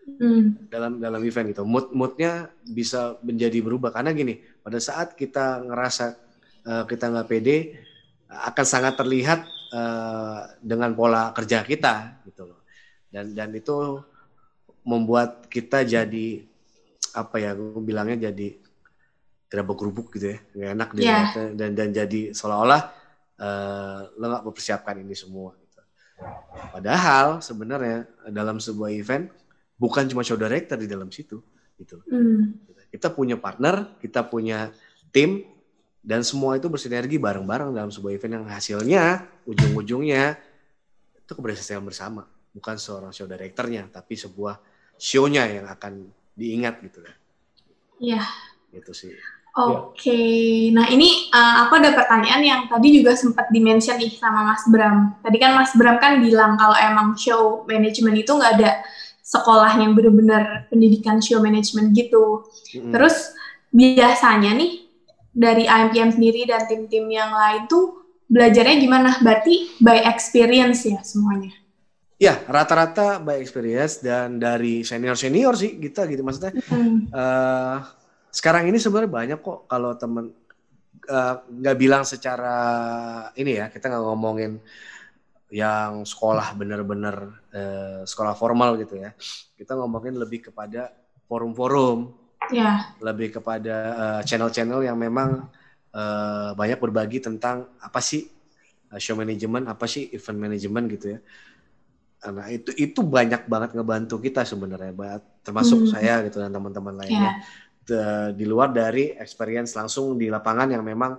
Hmm, dalam dalam event gitu. Mood moodnya bisa menjadi berubah. Karena gini, pada saat kita ngerasa kita nggak pede akan sangat terlihat eh, dengan pola kerja kita gitu loh. Dan dan itu membuat kita jadi apa ya, gue bilangnya jadi gerabak gerubuk gitu ya, nggak enak Iya. dilihatnya. dan dan jadi seolah-olah eh, lo nggak mempersiapkan ini semua. Gitu. Padahal sebenarnya dalam sebuah event bukan cuma show director di dalam situ gitu. hmm, Kita punya partner, kita punya tim dan semua itu bersinergi bareng-bareng dalam sebuah event yang hasilnya ujung-ujungnya itu keberhasilan bersama, bukan seorang show directornya tapi sebuah show-nya yang akan diingat gitu ya. Iya. Gitu sih. Oke, nah ini eh, aku ada pertanyaan yang tadi juga sempat dimention nih sama Mas Bram. Tadi kan Mas Bram kan bilang kalau emang show management itu nggak ada sekolah yang benar-benar pendidikan show management gitu. Mm-mm. Terus biasanya nih dari IMPM sendiri dan tim-tim yang lain tuh belajarnya gimana? Berarti by experience ya semuanya. Ya, rata-rata by experience dan dari senior-senior sih kita gitu maksudnya Hmm, eh sekarang ini sebenarnya banyak kok kalau temen eh, nggak bilang secara ini ya kita nggak ngomongin yang sekolah bener-bener eh, sekolah formal gitu ya kita ngomongin lebih kepada forum-forum ya, lebih kepada eh, channel-channel yang memang eh, banyak berbagi tentang apa sih eh, show management apa sih event management gitu ya. Nah itu itu banyak banget ngebantu kita sebenarnya termasuk Hmm. saya gitu dan teman-teman lainnya. Ya, itu uh, di luar dari experience langsung di lapangan yang memang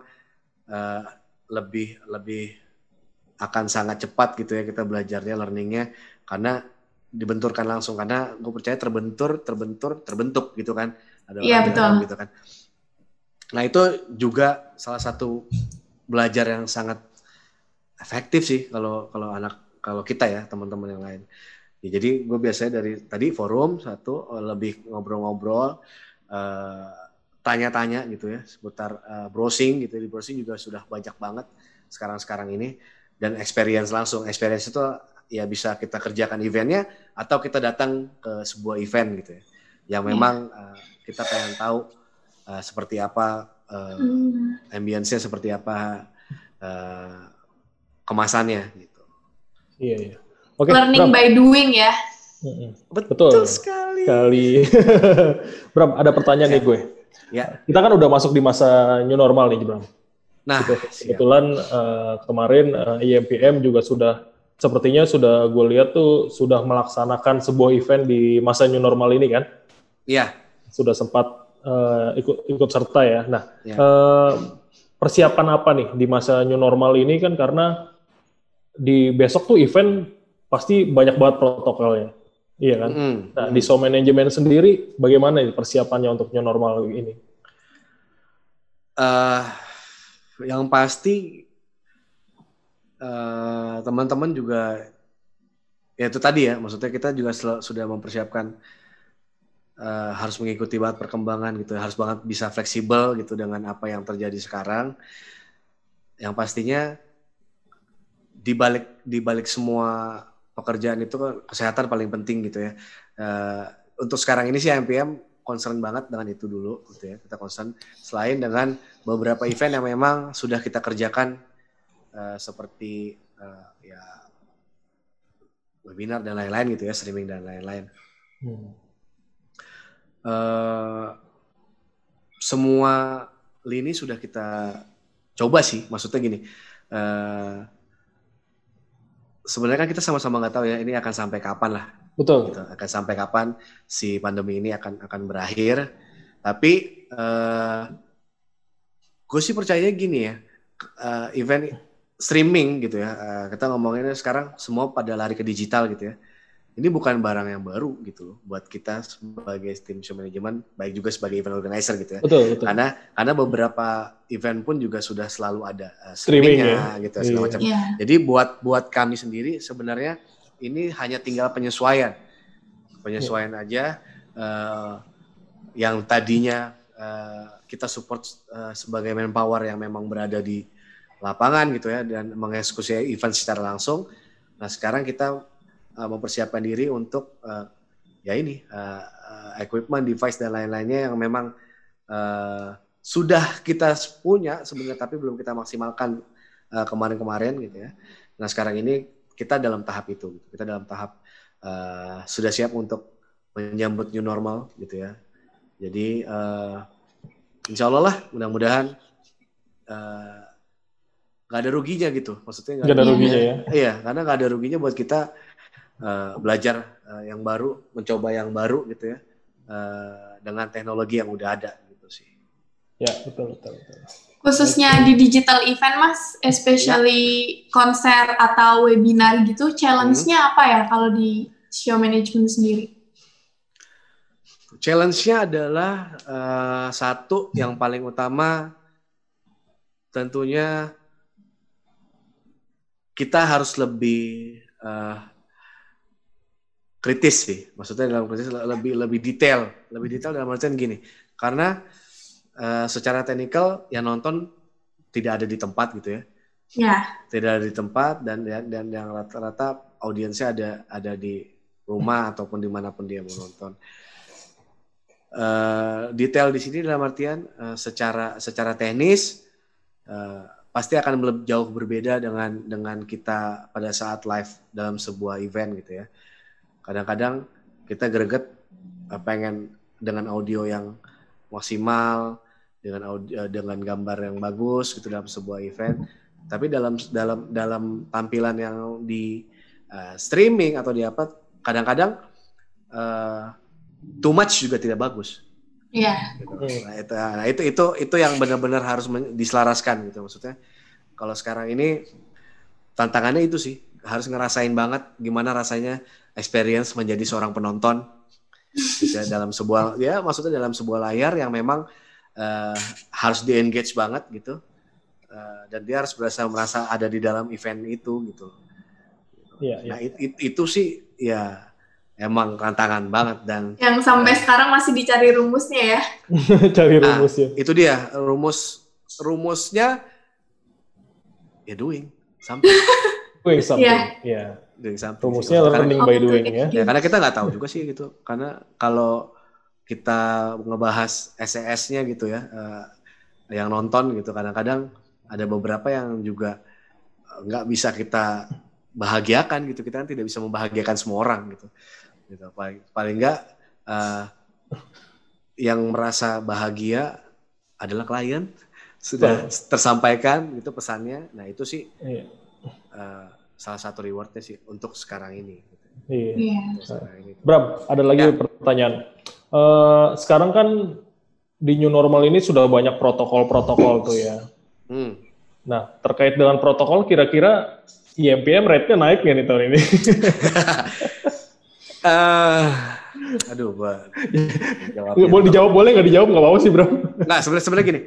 uh, lebih lebih akan sangat cepat gitu ya kita belajarnya learningnya. Karena dibenturkan langsung karena gue percaya terbentur terbentur terbentuk gitu kan ada iya betul. gitu kan. Nah itu juga salah satu belajar yang sangat efektif sih kalau kalau anak kalau kita ya teman-teman yang lain. Ya, jadi gue biasanya dari tadi forum satu lebih ngobrol-ngobrol uh, tanya-tanya gitu ya seputar uh, browsing gitu. Di browsing juga sudah banyak banget sekarang-sekarang ini. Dan experience langsung. Experience itu ya bisa kita kerjakan eventnya atau kita datang ke sebuah event gitu ya yang iya. memang yeah. uh, kita pengen tahu uh, seperti apa uh, mm. ambience-nya seperti apa uh, kemasannya gitu. Iya iya. Oke. Okay, Learning Bram. by doing ya. Betul, Betul sekali. Kali. [LAUGHS] Bram, ada pertanyaan nih gue. Ya. Kita kan udah masuk di masa new normal nih, Bram. Nah, gitu. kebetulan uh, kemarin uh, IMPM juga sudah sepertinya sudah gue lihat tuh sudah melaksanakan sebuah event di masa new normal ini kan? Iya. Sudah sempat uh, ikut ikut serta ya. Nah, ya. Uh, persiapan apa nih di masa new normal ini kan karena di besok tuh event pasti banyak banget protokolnya. Iya kan? Mm, nah, mm. di show management sendiri bagaimana nih persiapannya untuk new normal ini? Uh, yang pasti Eh, teman-teman uh, juga ya itu tadi ya maksudnya kita juga sudah mempersiapkan uh, harus mengikuti banget perkembangan gitu harus banget bisa fleksibel gitu dengan apa yang terjadi sekarang yang pastinya di balik di balik semua pekerjaan itu kesehatan paling penting gitu ya uh, untuk sekarang ini sih MPM concern banget dengan itu dulu gitu ya kita concern selain dengan beberapa event yang memang sudah kita kerjakan uh, seperti uh, ya webinar dan lain-lain gitu ya, streaming dan lain-lain. Hmm. Uh, semua lini sudah kita coba sih, maksudnya gini. Uh, sebenarnya kan kita sama-sama nggak tahu ya ini akan sampai kapan lah. Betul. Gitu, akan sampai kapan si pandemi ini akan akan berakhir. Tapi uh, gue sih percaya gini ya, uh, event streaming gitu ya. Uh, kita ngomonginnya sekarang semua pada lari ke digital gitu ya. Ini bukan barang yang baru gitu loh buat kita sebagai tim show management, baik juga sebagai event organizer gitu ya. Betul, betul. Karena karena beberapa event pun juga sudah selalu ada uh, streamingnya ya. gitu segala yeah. macam. Yeah. Jadi buat buat kami sendiri sebenarnya ini hanya tinggal penyesuaian, penyesuaian yeah. aja uh, yang tadinya uh, kita support uh, sebagai manpower yang memang berada di lapangan gitu ya dan mengeksekusi event secara langsung. Nah sekarang kita uh, mempersiapkan diri untuk uh, ya ini uh, uh, equipment, device dan lain-lainnya yang memang uh, sudah kita punya sebenarnya tapi belum kita maksimalkan kemarin kemarin-kemarin gitu ya. Nah sekarang ini kita dalam tahap itu, gitu. kita dalam tahap uh, sudah siap untuk menyambut new normal gitu ya. Jadi uh, insya Allah lah mudah-mudahan uh, nggak ada ruginya gitu maksudnya nggak ada, ada ruginya ya iya karena nggak ada ruginya buat kita uh, belajar uh, yang baru mencoba yang baru gitu ya uh, dengan teknologi yang udah ada gitu sih ya betul betul, betul. khususnya di digital event mas especially ya. konser atau webinar gitu challenge-nya hmm. apa ya kalau di show management sendiri challenge-nya adalah uh, satu yang paling utama tentunya kita harus lebih uh, kritis sih. Maksudnya dalam kritis lebih lebih detail, lebih detail dalam artian gini. Karena uh, secara teknikal yang nonton tidak ada di tempat gitu ya. Ya. Tidak ada di tempat dan dan yang rata-rata audiensnya ada ada di rumah ataupun di mana pun dia mau nonton. Uh, detail di sini dalam artian uh, secara secara teknis uh, pasti akan jauh berbeda dengan dengan kita pada saat live dalam sebuah event gitu ya. Kadang-kadang kita greget eh, pengen dengan audio yang maksimal, dengan audio, eh, dengan gambar yang bagus gitu dalam sebuah event. Tapi dalam dalam dalam tampilan yang di uh, streaming atau di apa, kadang-kadang uh, too much juga tidak bagus. Iya. Gitu. Hmm. Nah, itu, nah, itu itu itu yang benar-benar harus men- diselaraskan gitu maksudnya. Kalau sekarang ini tantangannya itu sih harus ngerasain banget gimana rasanya experience menjadi seorang penonton gitu ya, dalam sebuah ya maksudnya dalam sebuah layar yang memang eh, harus di engage banget gitu Eh, dan dia harus berasa merasa ada di dalam event itu gitu. Iya, iya. Nah it- it- itu sih ya emang tantangan banget dan Yang sampai sekarang masih dicari rumusnya ya. [LAUGHS] Cari Nah, rumusnya. itu dia rumus rumusnya ya doing something [LAUGHS] Doing something. Iya. Iya. doing something Rumusnya Karena- learning by doing ya. ya karena kita nggak tahu juga sih gitu karena kalau kita ngebahas SES-nya gitu ya eh, yang nonton gitu kadang-kadang ada beberapa yang juga nggak bisa kita bahagiakan gitu kita kan tidak bisa membahagiakan semua orang gitu gitu paling paling nggak eh, yang merasa bahagia adalah klien sudah tersampaikan gitu pesannya nah itu sih Iya. Eh, salah satu rewardnya sih untuk sekarang ini gitu. Iya. Iya. Sekarang ini. Bram, ada lagi Ya. pertanyaan. Eh, sekarang kan di new normal ini sudah banyak protokol-protokol tuh ya. Hmm. Nah, terkait dengan protokol, kira-kira IMPM rate-nya naik nggak nih tahun ini? [LAUGHS] Eh, aduh, gua jawabnya. boleh dijawab, boleh nggak dijawab, nggak apa-apa sih, Bram. Nggak, sebenarnya sebenarnya gini.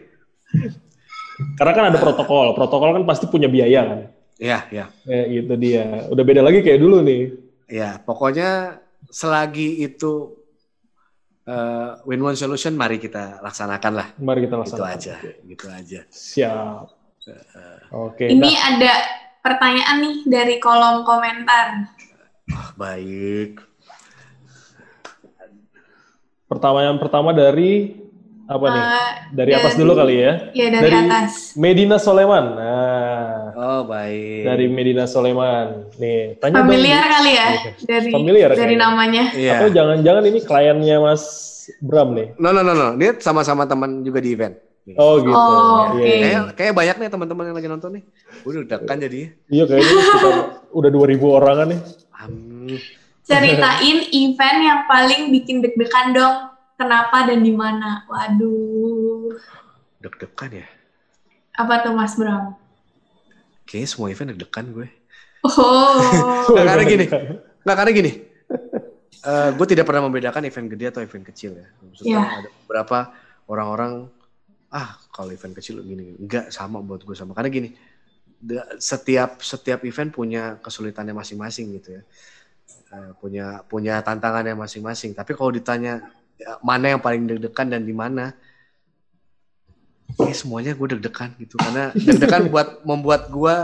Karena kan ada protokol. Protokol kan pasti punya biaya kan. Iya, iya. Ya, gitu dia. Udah beda lagi kayak dulu nih. Ya, pokoknya selagi itu eh, win-win solution mari kita laksanakan lah. Mari kita Gitu laksanakan. aja, gitu aja. Siap. Oke. Ini nah, ada pertanyaan nih dari kolom komentar. Ah, baik. pertanyaan pertama dari apa nih? Eh, Dari atas dari- dulu kali ya. ya dari, Dari- atas. Medina Soleman. Nah, Oh, baik. dari Medina Soleman. Nih, tanya dong. Familiar kali ya Oke. dari Familiar dari kayaknya. namanya. Iya. Atau jangangan ini kliennya Mas Bram nih? No, no, no, no. Dia sama-sama teman juga di event. Nih. Oh gitu. Oh, Iya, oke. iya. Kayak, kayak banyak nih teman-teman yang lagi nonton nih. Udah dekan jadi. Iya kayaknya kita udah 2000 orangan nih. Ceritain event yang paling bikin deg-degan dong. Kenapa dan di mana? Waduh. Deg-degan ya. Apa tuh Mas Bram? Kayaknya semua event deg-degan gue. Oh. [LAUGHS] Nggak, karena gini. Nggak, karena gini. Eh, gue tidak pernah membedakan event gede atau event kecil ya. Maksudnya Iya. ada beberapa orang-orang, ah kalau event kecil gini, enggak sama buat gue sama. Karena gini, setiap setiap event punya kesulitannya masing-masing gitu ya. Eh, punya punya tantangannya masing-masing. Tapi kalau ditanya ya, mana yang paling deg-degan dan di mana, eh semuanya gue deg-degan gitu. Karena deg-degan [LAUGHS] buat membuat gue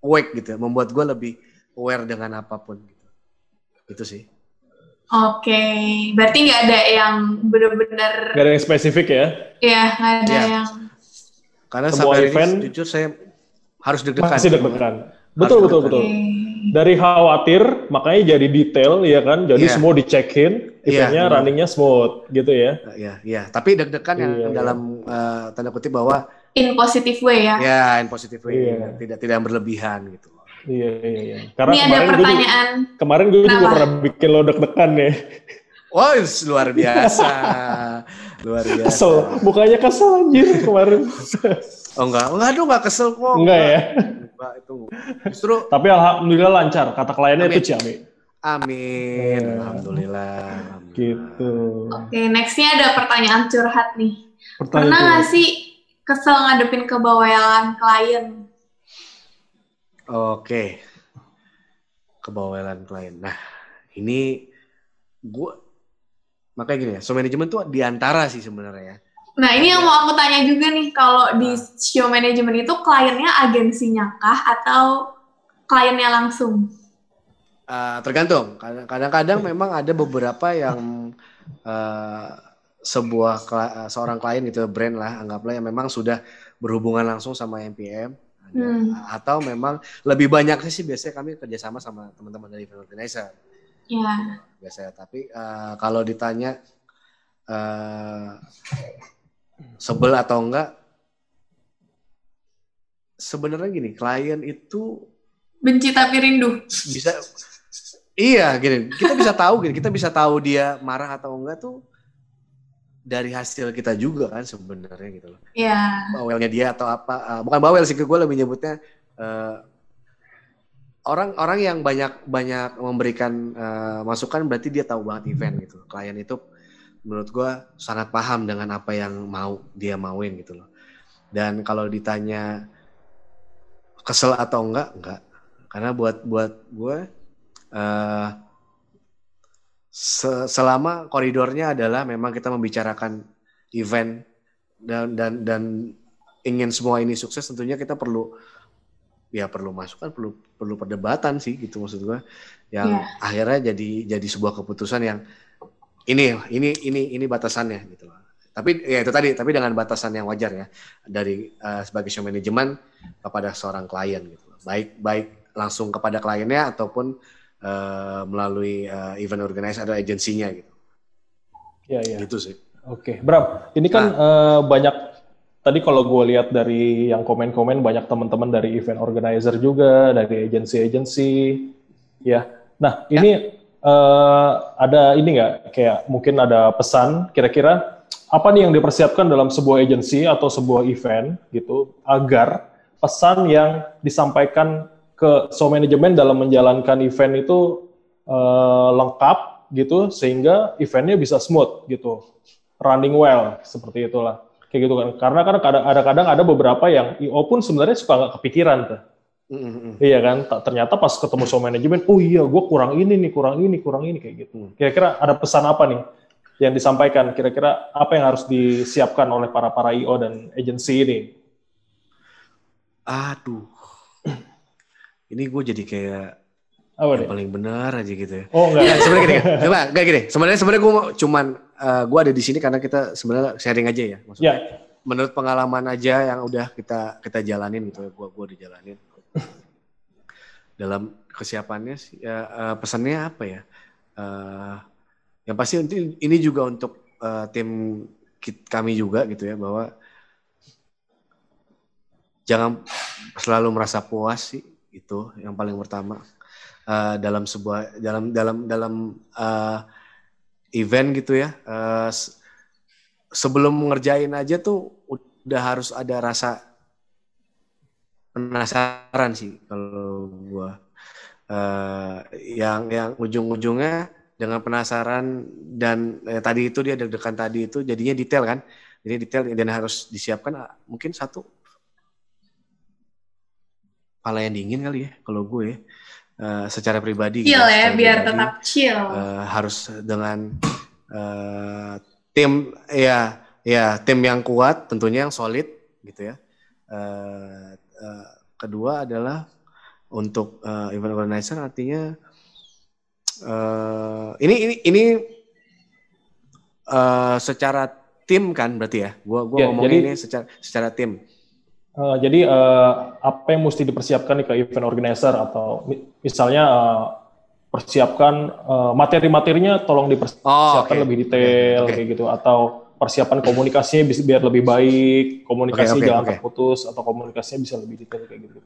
awake gitu ya, membuat gue lebih aware dengan apa pun gitu. Itu sih. Oke, berarti nggak ada yang bener-bener Gak ada yang spesifik ya. ya nggak ada Iya. yang Semua Karena sampai hari event ini jujur saya harus deg-degan. Masih deg-degan. Betul, betul, betul. Oke. Dari khawatir, makanya jadi detail, ya kan? Jadi Iya. semua dicek-in, Iya, eventnya benar. runningnya smooth, gitu ya. Ya, ya. Tapi deg-degan yang Iya, iya. dalam eh, tanda kutip bahwa in positive way ya. ya in positive way, Iya. tidak tidak berlebihan gitu. Iya, iya, iya. Karena Ini ada kemarin gue juga, pertanyaan. kemarin gue juga pernah bikin lo deg-degan ya. Wah, luar biasa. [LAUGHS] luar biasa. Kesel, mukanya kesel anjir kemarin. Oh enggak, enggak aduh enggak kesel kok. Enggak ya. Enggak, itu justru Tapi alhamdulillah lancar. Kata kliennya Amin. itu Ciami. amin. Iya. Alhamdulillah. alhamdulillah. Gitu. Oke, nextnya ada pertanyaan curhat nih. Pertanyaan Pernah nggak sih kesel ngadepin kebawelan klien? Oke. Kebawelan klien. Nah, ini gua makanya gini ya, so management tuh di antara sih sebenarnya ya. Nah, ini yang mau aku tanya juga nih, kalau di show management itu kliennya agensinya kah atau kliennya langsung? Eh, tergantung. Kadang- Kadang-kadang memang ada beberapa yang eh, sebuah eh, seorang klien gitu brand lah anggaplah yang memang sudah berhubungan langsung sama MPM Ada. Hmm. atau memang lebih banyak sih biasanya kami kerjasama sama teman-teman dari event organizer Ya, biasanya tapi eh, kalau ditanya eh, sebel atau enggak sebenarnya gini klien itu benci tapi rindu. bisa iya gini kita bisa tahu gini kita bisa tahu dia marah atau enggak tuh dari hasil kita juga kan sebenarnya gitu loh. Iya. Bawelnya dia atau apa? Uh, bukan bawel sih, gue lebih nyebutnya uh, orang-orang yang banyak banyak memberikan uh, masukan berarti dia tahu banget event gitu. Klien itu menurut gue sangat paham dengan apa yang mau dia mauin gitu loh. Dan kalau ditanya kesel atau enggak, enggak. Karena buat buat gue uh, se selama koridornya adalah memang kita membicarakan event dan dan dan ingin semua ini sukses tentunya kita perlu ya perlu masukan perlu perlu perdebatan sih gitu maksud gue yang yeah. akhirnya jadi jadi sebuah keputusan yang ini ini ini ini batasannya gitu loh. Tapi ya itu tadi, tapi dengan batasan yang wajar ya dari uh, sebagai show manajemen kepada seorang klien gitu. Loh. Baik baik langsung kepada kliennya ataupun uh, melalui uh, event organizer atau agensinya gitu. Ya ya. Itu sih. Oke, Bram. Ini kan nah. uh, banyak tadi kalau gue lihat dari yang komen-komen banyak teman-teman dari event organizer juga, dari agensi-agensi, ya. Nah ya. ini uh, ada ini nggak kayak mungkin ada pesan kira-kira apa nih yang dipersiapkan dalam sebuah agensi atau sebuah event gitu agar pesan yang disampaikan ke show management dalam menjalankan event itu uh, lengkap gitu sehingga eventnya bisa smooth gitu running well seperti itulah kayak gitu kan karena kan kadang-kadang ada beberapa yang IO pun sebenarnya suka nggak kepikiran tuh Mm-hmm. Iya kan, ternyata pas ketemu sama manajemen, oh iya, gue kurang ini nih, kurang ini, kurang ini kayak gitu. Mm. Kira-kira ada pesan apa nih yang disampaikan? Kira-kira apa yang harus disiapkan oleh para para IO dan agensi ini? Aduh, [CLEARS THROAT] ini gue jadi kayak apa yang paling benar aja gitu ya. Oh enggak. Ya, sebenarnya gini, coba enggak gini. Sebenarnya sebenarnya gue cuman uh, eh, gue ada di sini karena kita sebenarnya sharing aja ya. Maksudnya, ya. menurut pengalaman aja yang udah kita kita jalanin gitu ya, gue gue dijalanin [LAUGHS] dalam kesiapannya sih ya, uh, pesannya apa ya? Uh, yang pasti ini juga untuk uh, tim kami juga gitu ya bahwa jangan selalu merasa puas sih itu yang paling pertama uh, dalam sebuah dalam dalam dalam uh, event gitu ya uh, sebelum ngerjain aja tuh udah harus ada rasa penasaran sih kalau gua. Uh, yang yang ujung-ujungnya dengan penasaran dan eh, tadi itu dia deg-degan tadi itu jadinya detail kan? Jadi detail dan harus disiapkan ah, mungkin satu. Pala yang dingin kali ya kalau gue uh, secara pribadi chill gitu, ya biar pribadi, tetap chill. uh, harus dengan uh, tim ya ya tim yang kuat tentunya yang solid gitu ya. Uh, uh, kedua adalah untuk uh, event organizer artinya uh, ini ini ini uh, secara tim kan berarti ya? Gua gua ya, ngomong ini secara secara tim uh, jadi uh, apa yang mesti dipersiapkan nih ke event organizer atau misalnya uh, persiapkan uh, materi-materinya tolong dipersiapkan oh, okay. lebih detail okay. kayak gitu atau persiapan komunikasinya bisa biar lebih baik, komunikasi okay, okay, jangan okay. terputus atau komunikasinya bisa lebih detail kayak gitu.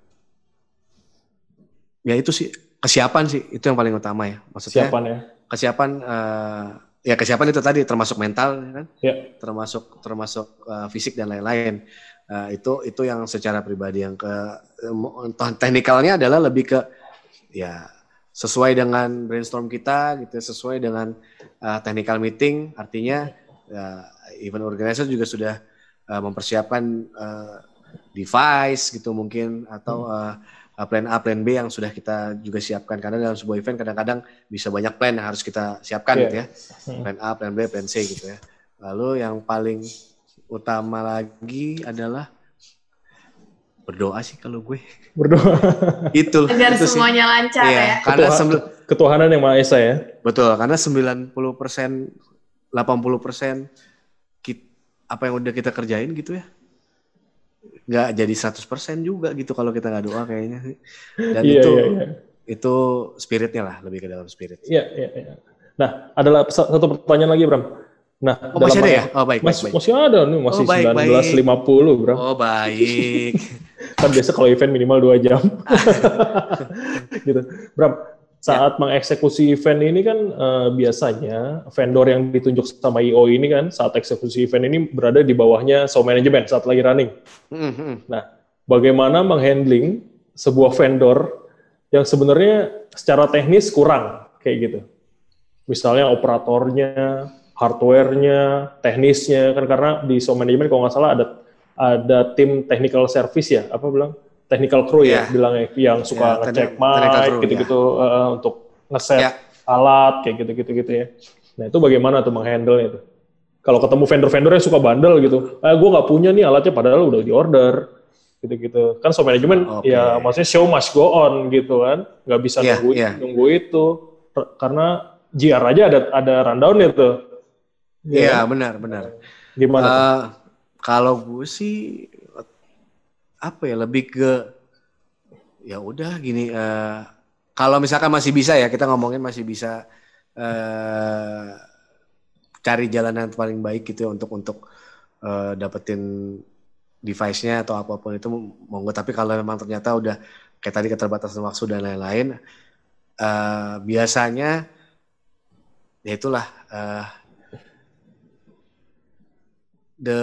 Ya itu sih kesiapan sih itu yang paling utama ya. Maksudnya kesiapan ya. Kesiapan uh, ya kesiapan itu tadi termasuk mental kan, ya. termasuk termasuk uh, fisik dan lain-lain. Uh, itu itu yang secara pribadi yang ke uh, teknikalnya adalah lebih ke ya sesuai dengan brainstorm kita gitu sesuai dengan uh, technical meeting artinya uh, event organizer juga sudah uh, mempersiapkan uh, device gitu mungkin atau uh, plan A, plan B yang sudah kita juga siapkan karena dalam sebuah event kadang-kadang bisa banyak plan yang harus kita siapkan yeah. gitu ya. Plan A, plan B, plan C gitu ya. Lalu yang paling utama lagi adalah berdoa sih kalau gue. Berdoa. itu. Agar itu semuanya sih. lancar iya, ya. Karena Ketua, ketuhanan yang Maha Esa ya. Betul, karena 90 persen 80 persen apa yang udah kita kerjain gitu ya nggak jadi 100 persen juga gitu kalau kita nggak doa kayaknya sih dan yeah, itu yeah, yeah. itu spiritnya lah lebih ke dalam spirit iya yeah, iya yeah, yeah. nah adalah satu pertanyaan lagi Bram nah oh, masih ada ya oh baik, mas, baik, baik. masih ada nih masih oh, baik, 1950 baik. Bram oh baik [LAUGHS] kan biasa kalau event minimal dua jam [LAUGHS] gitu Bram saat ya. mengeksekusi event ini kan uh, biasanya vendor yang ditunjuk sama IO ini kan saat eksekusi event ini berada di bawahnya show management saat lagi running. Mm -hmm. Nah, bagaimana menghandling sebuah vendor yang sebenarnya secara teknis kurang kayak gitu. Misalnya operatornya, hardware-nya, teknisnya kan karena di show management kalau nggak salah ada ada tim technical service ya, apa bilang? technical crew yeah. ya iya. bilangnya yang suka yeah, ngecek mic gitu-gitu yeah. uh, untuk ngeset yeah. alat kayak gitu-gitu gitu ya. Nah itu bagaimana tuh menghandle itu? Kalau ketemu vendor-vendor yang suka bandel gitu, eh gue nggak punya nih alatnya padahal udah di order gitu-gitu. Kan so manajemen okay. ya maksudnya show must go on gitu kan, nggak bisa yeah, nunggu yeah. nunggu itu karena JR aja ada ada rundown itu. Iya yeah, yeah, benar benar. Gimana? Uh, kalau gue sih apa ya lebih ke ya udah gini uh, kalau misalkan masih bisa ya kita ngomongin masih bisa uh, cari jalan yang paling baik gitu ya untuk untuk uh, dapetin device-nya atau apa pun itu monggo tapi kalau memang ternyata udah kayak tadi keterbatasan waktu dan lain-lain uh, biasanya ya itulah uh, the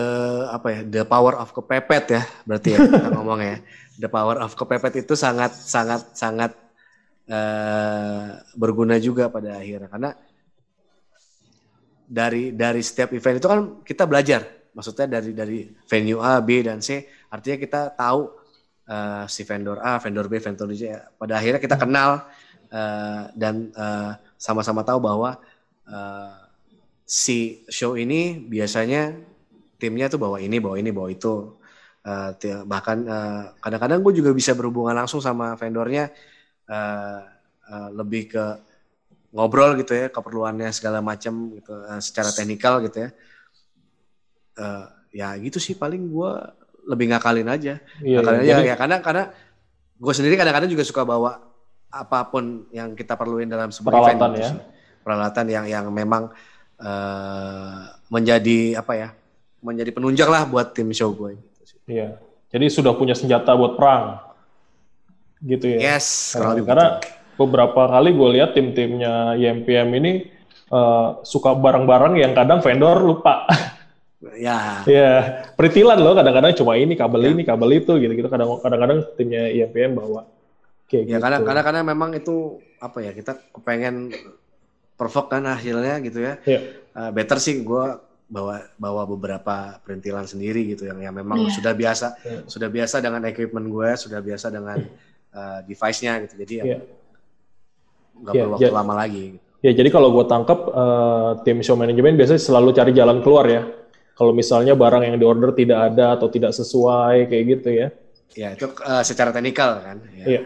apa ya the power of kepepet ya berarti ya kita ngomong ya. The power of kepepet itu sangat sangat sangat uh, berguna juga pada akhirnya. Karena dari dari setiap event itu kan kita belajar. Maksudnya dari dari venue A B dan C artinya kita tahu uh, si vendor A vendor B vendor C pada akhirnya kita kenal uh, dan sama-sama uh, tahu bahwa uh, si show ini biasanya timnya tuh bawa ini, bawa ini, bawa itu. Uh, bahkan uh, kadang-kadang gue juga bisa berhubungan langsung sama vendornya uh, uh, lebih ke ngobrol gitu ya keperluannya segala macam gitu uh, secara teknikal gitu ya. Uh, ya gitu sih paling gue lebih ngakalin aja. Iya, ngakalin iya. aja ya karena karena gue sendiri kadang-kadang juga suka bawa apa pun yang kita perluin dalam sebuah peralatan event gitu ya. Peralatan yang yang memang uh, menjadi apa ya? Menjadi penunjang lah buat tim show gue. Gitu Iya. Jadi sudah punya senjata buat perang. Gitu ya. Yes. Karena, karena beberapa kali gue lihat tim-timnya YMPM ini uh, suka barang-barang yang kadang vendor lupa. [LAUGHS] Ya. ya, peritilan loh kadang-kadang cuma ini kabel ya. ini kabel itu gitu-gitu kadang-kadang timnya YMPM bawa. Kayak ya gitu. karena karena karena memang itu apa ya kita kepengen provok kan hasilnya gitu ya. ya. Uh, better sih gue bawa bawa beberapa perintilan sendiri gitu yang yang memang yeah. sudah biasa yeah. sudah biasa dengan equipment gue sudah biasa dengan uh, device-nya gitu jadi yeah. ya nggak yeah. perlu waktu yeah. lama lagi gitu. ya jadi kalau gue tangkap uh, tim show management biasanya selalu cari jalan keluar ya kalau misalnya barang yang diorder tidak ada atau tidak sesuai kayak gitu ya ya itu uh, secara teknikal kan ya. yeah.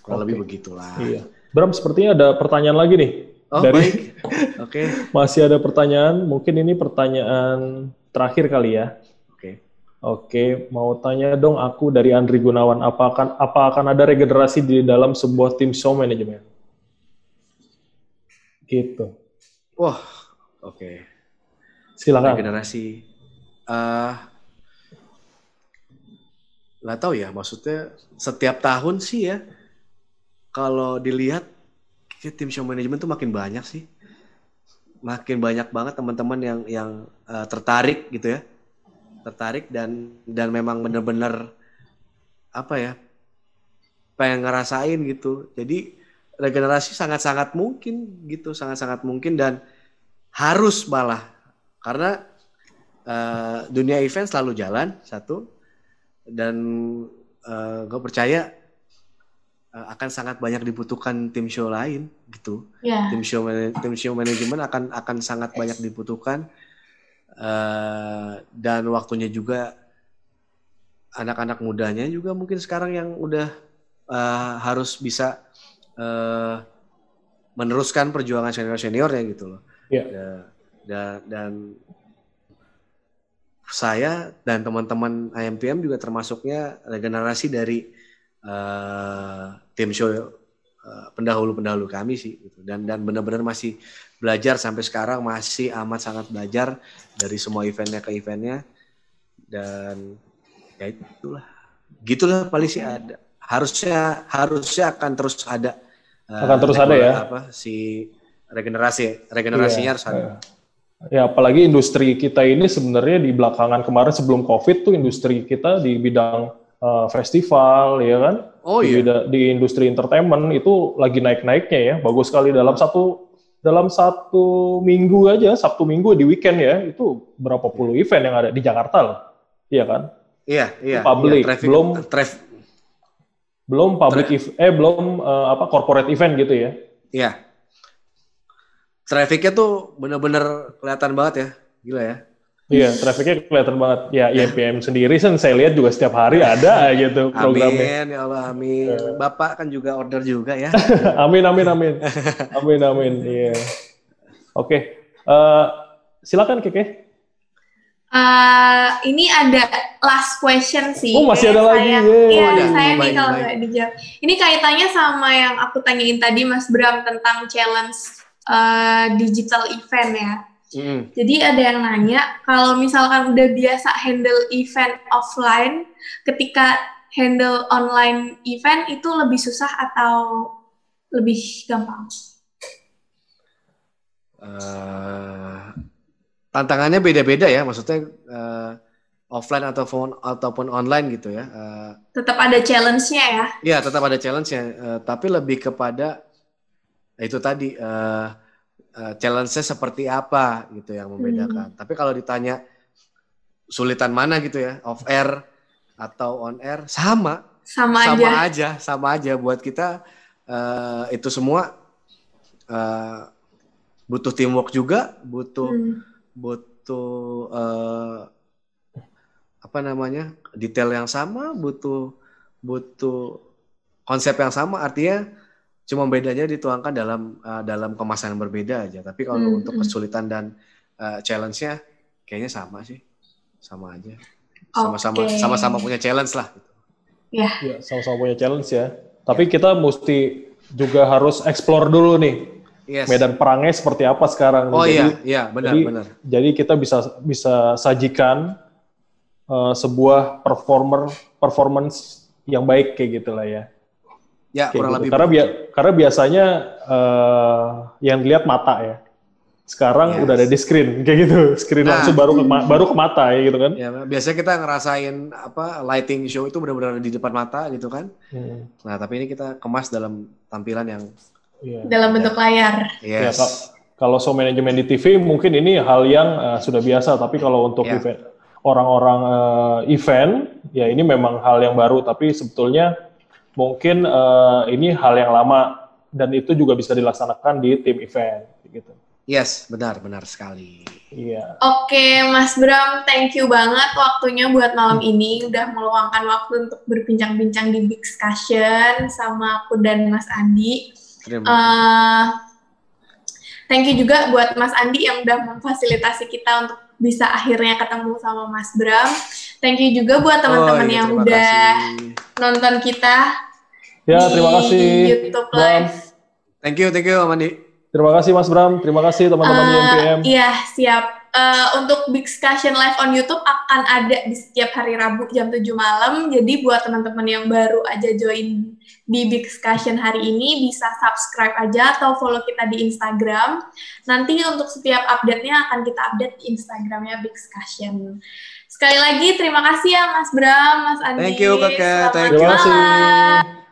kurang okay. lebih begitulah iya Bram sepertinya ada pertanyaan lagi nih Oh, dari baik. [LAUGHS] Oke. Okay. masih ada pertanyaan, mungkin ini pertanyaan terakhir kali ya. Oke. Okay. Oke, mau tanya dong aku dari Andri Gunawan, apa akan apa akan ada regenerasi di dalam sebuah tim show manajemen? Gitu. Wah, oke. Okay. Silakan. Regenerasi. Uh, nggak tahu ya, maksudnya setiap tahun sih ya. Kalau dilihat kayak tim show management tuh makin banyak sih. Makin banyak banget teman-teman yang yang uh, tertarik gitu ya. Tertarik dan dan memang bener-bener apa ya pengen ngerasain gitu. Jadi regenerasi sangat-sangat mungkin gitu sangat-sangat mungkin dan harus malah. Karena uh, dunia event selalu jalan satu. Dan uh, gue percaya Eh, akan sangat banyak dibutuhkan tim show lain gitu. Yeah. Tim show tim show manajemen akan akan sangat banyak dibutuhkan uh, dan waktunya juga anak-anak mudanya juga mungkin sekarang yang udah uh, harus bisa uh, meneruskan perjuangan senior seniornya gitu loh. Yeah. Dan, dan, dan saya dan teman-teman IMPM juga termasuknya regenerasi dari uh, tim show uh, pendahulu-pendahulu kami sih gitu. dan dan benar-benar masih belajar sampai sekarang masih amat sangat belajar dari semua eventnya ke eventnya dan ya itulah gitulah paling sih ada harusnya harusnya akan terus ada uh, akan terus ada ya. Apa si regenerasi regenerasinya Iya, harus ada. iya. Ya, apalagi industri kita ini sebenarnya di belakangan kemarin sebelum COVID tuh industri kita di bidang uh, festival, ya kan? Oh di, iya. bida- di industri entertainment itu lagi naik-naiknya ya. Bagus sekali dalam satu dalam satu minggu aja, Sabtu Minggu di weekend ya, itu berapa puluh event yang ada di Jakarta loh. Iya kan? Iya, iya. Public, iya, traffic, belum- traf- Belum public ev- eh belum uh, apa corporate event gitu ya. iya. Trafficnya tuh bener-bener kelihatan banget ya. Gila ya. Iya, trafficnya kelihatan banget. Ya, IMPM sendiri kan saya lihat juga setiap hari ada gitu programnya. Amin, ya Allah, amin. Bapak kan juga order juga ya. [LAUGHS] amin, amin, amin. Amin, amin. Iya. Oke. Eh, silakan Keke. Eh, ini ada last question sih. Oh, masih ada lagi. Iya, Oh, ada. saya nih kalau nggak dijawab. Ini kaitannya sama yang aku tanyain tadi Mas Bram tentang challenge eh, digital event ya. Mm. Jadi ada yang nanya, kalau misalkan udah biasa handle event offline, ketika handle online event itu lebih susah atau lebih gampang? Eh, tantangannya beda-beda ya, maksudnya eh, offline ataupun ataupun online gitu ya. Eh, Tetap ada challenge-nya ya? Iya, tetap ada challenge-nya, eh, tapi lebih kepada itu tadi eh, eh, challenge-nya seperti apa gitu yang membedakan. Tapi kalau ditanya sulitan mana gitu ya, off air atau on air, sama, Sama, sama aja. aja, sama aja buat kita eh, itu semua eh, butuh teamwork juga, butuh Hmm. butuh eh, apa namanya detail yang sama butuh butuh konsep yang sama artinya cuma bedanya dituangkan dalam eh, dalam kemasan yang berbeda aja tapi kalau Hmm, untuk hmm. kesulitan dan eh, challenge-nya kayaknya sama sih sama aja sama-sama Oke. sama-sama punya challenge lah Ya, Ya, sama-sama punya challenge ya. Tapi kita mesti juga harus explore dulu nih yes medan perangnya seperti apa sekarang. oh Jadi, iya iya benar jadi, benar Jadi kita bisa bisa sajikan uh, sebuah performer performance yang baik kayak gitulah ya. Ya Kayak kurang gitu. lebih Karena bia- karena biasanya uh, yang dilihat mata ya. Sekarang Yes. udah ada di screen kayak gitu. Screen Nah. langsung baru ke ma- baru ke mata ya gitu kan. ya biasanya kita ngerasain apa lighting show itu benar-benar di depan mata gitu kan Hmm, nah tapi ini kita kemas dalam tampilan yang iya. dalam bentuk layar. Ya, yes Kak. Kalau show manajemen di TV mungkin ini hal yang uh, sudah biasa, tapi kalau untuk Ya. event orang-orang uh, event, ya ini memang hal yang baru, tapi sebetulnya mungkin uh, ini hal yang lama dan itu juga bisa dilaksanakan di tim event, gitu. Yes, benar, benar sekali. Iya. Oke, Mas Bram, thank you banget waktunya buat malam ini. Udah meluangkan waktu untuk berbincang-bincang di Big Discussion sama aku dan Mas Andi. Terima Eh, thank you juga buat Mas Andi yang udah memfasilitasi kita untuk bisa akhirnya ketemu sama Mas Bram. Thank you juga buat teman-teman Oh, iya, yang udah kasih. nonton kita Ya, di terima kasih. YouTube Bram. Live. Thank you, thank you, Mandi. Terima kasih Mas Bram, terima kasih teman-teman Eh, IMPM. Iya, siap. Eh, untuk Big Discussion Live on YouTube akan ada di setiap hari Rabu jam 7 malam. Jadi buat teman-teman yang baru aja join di Big Discussion hari ini bisa subscribe aja atau follow kita di Instagram. Nanti untuk setiap update-nya akan kita update di Instagramnya Big Discussion. Sekali lagi terima kasih ya Mas Bram, Mas Andi. Thank you, Kakak. Selamat Thank Terima you. malam.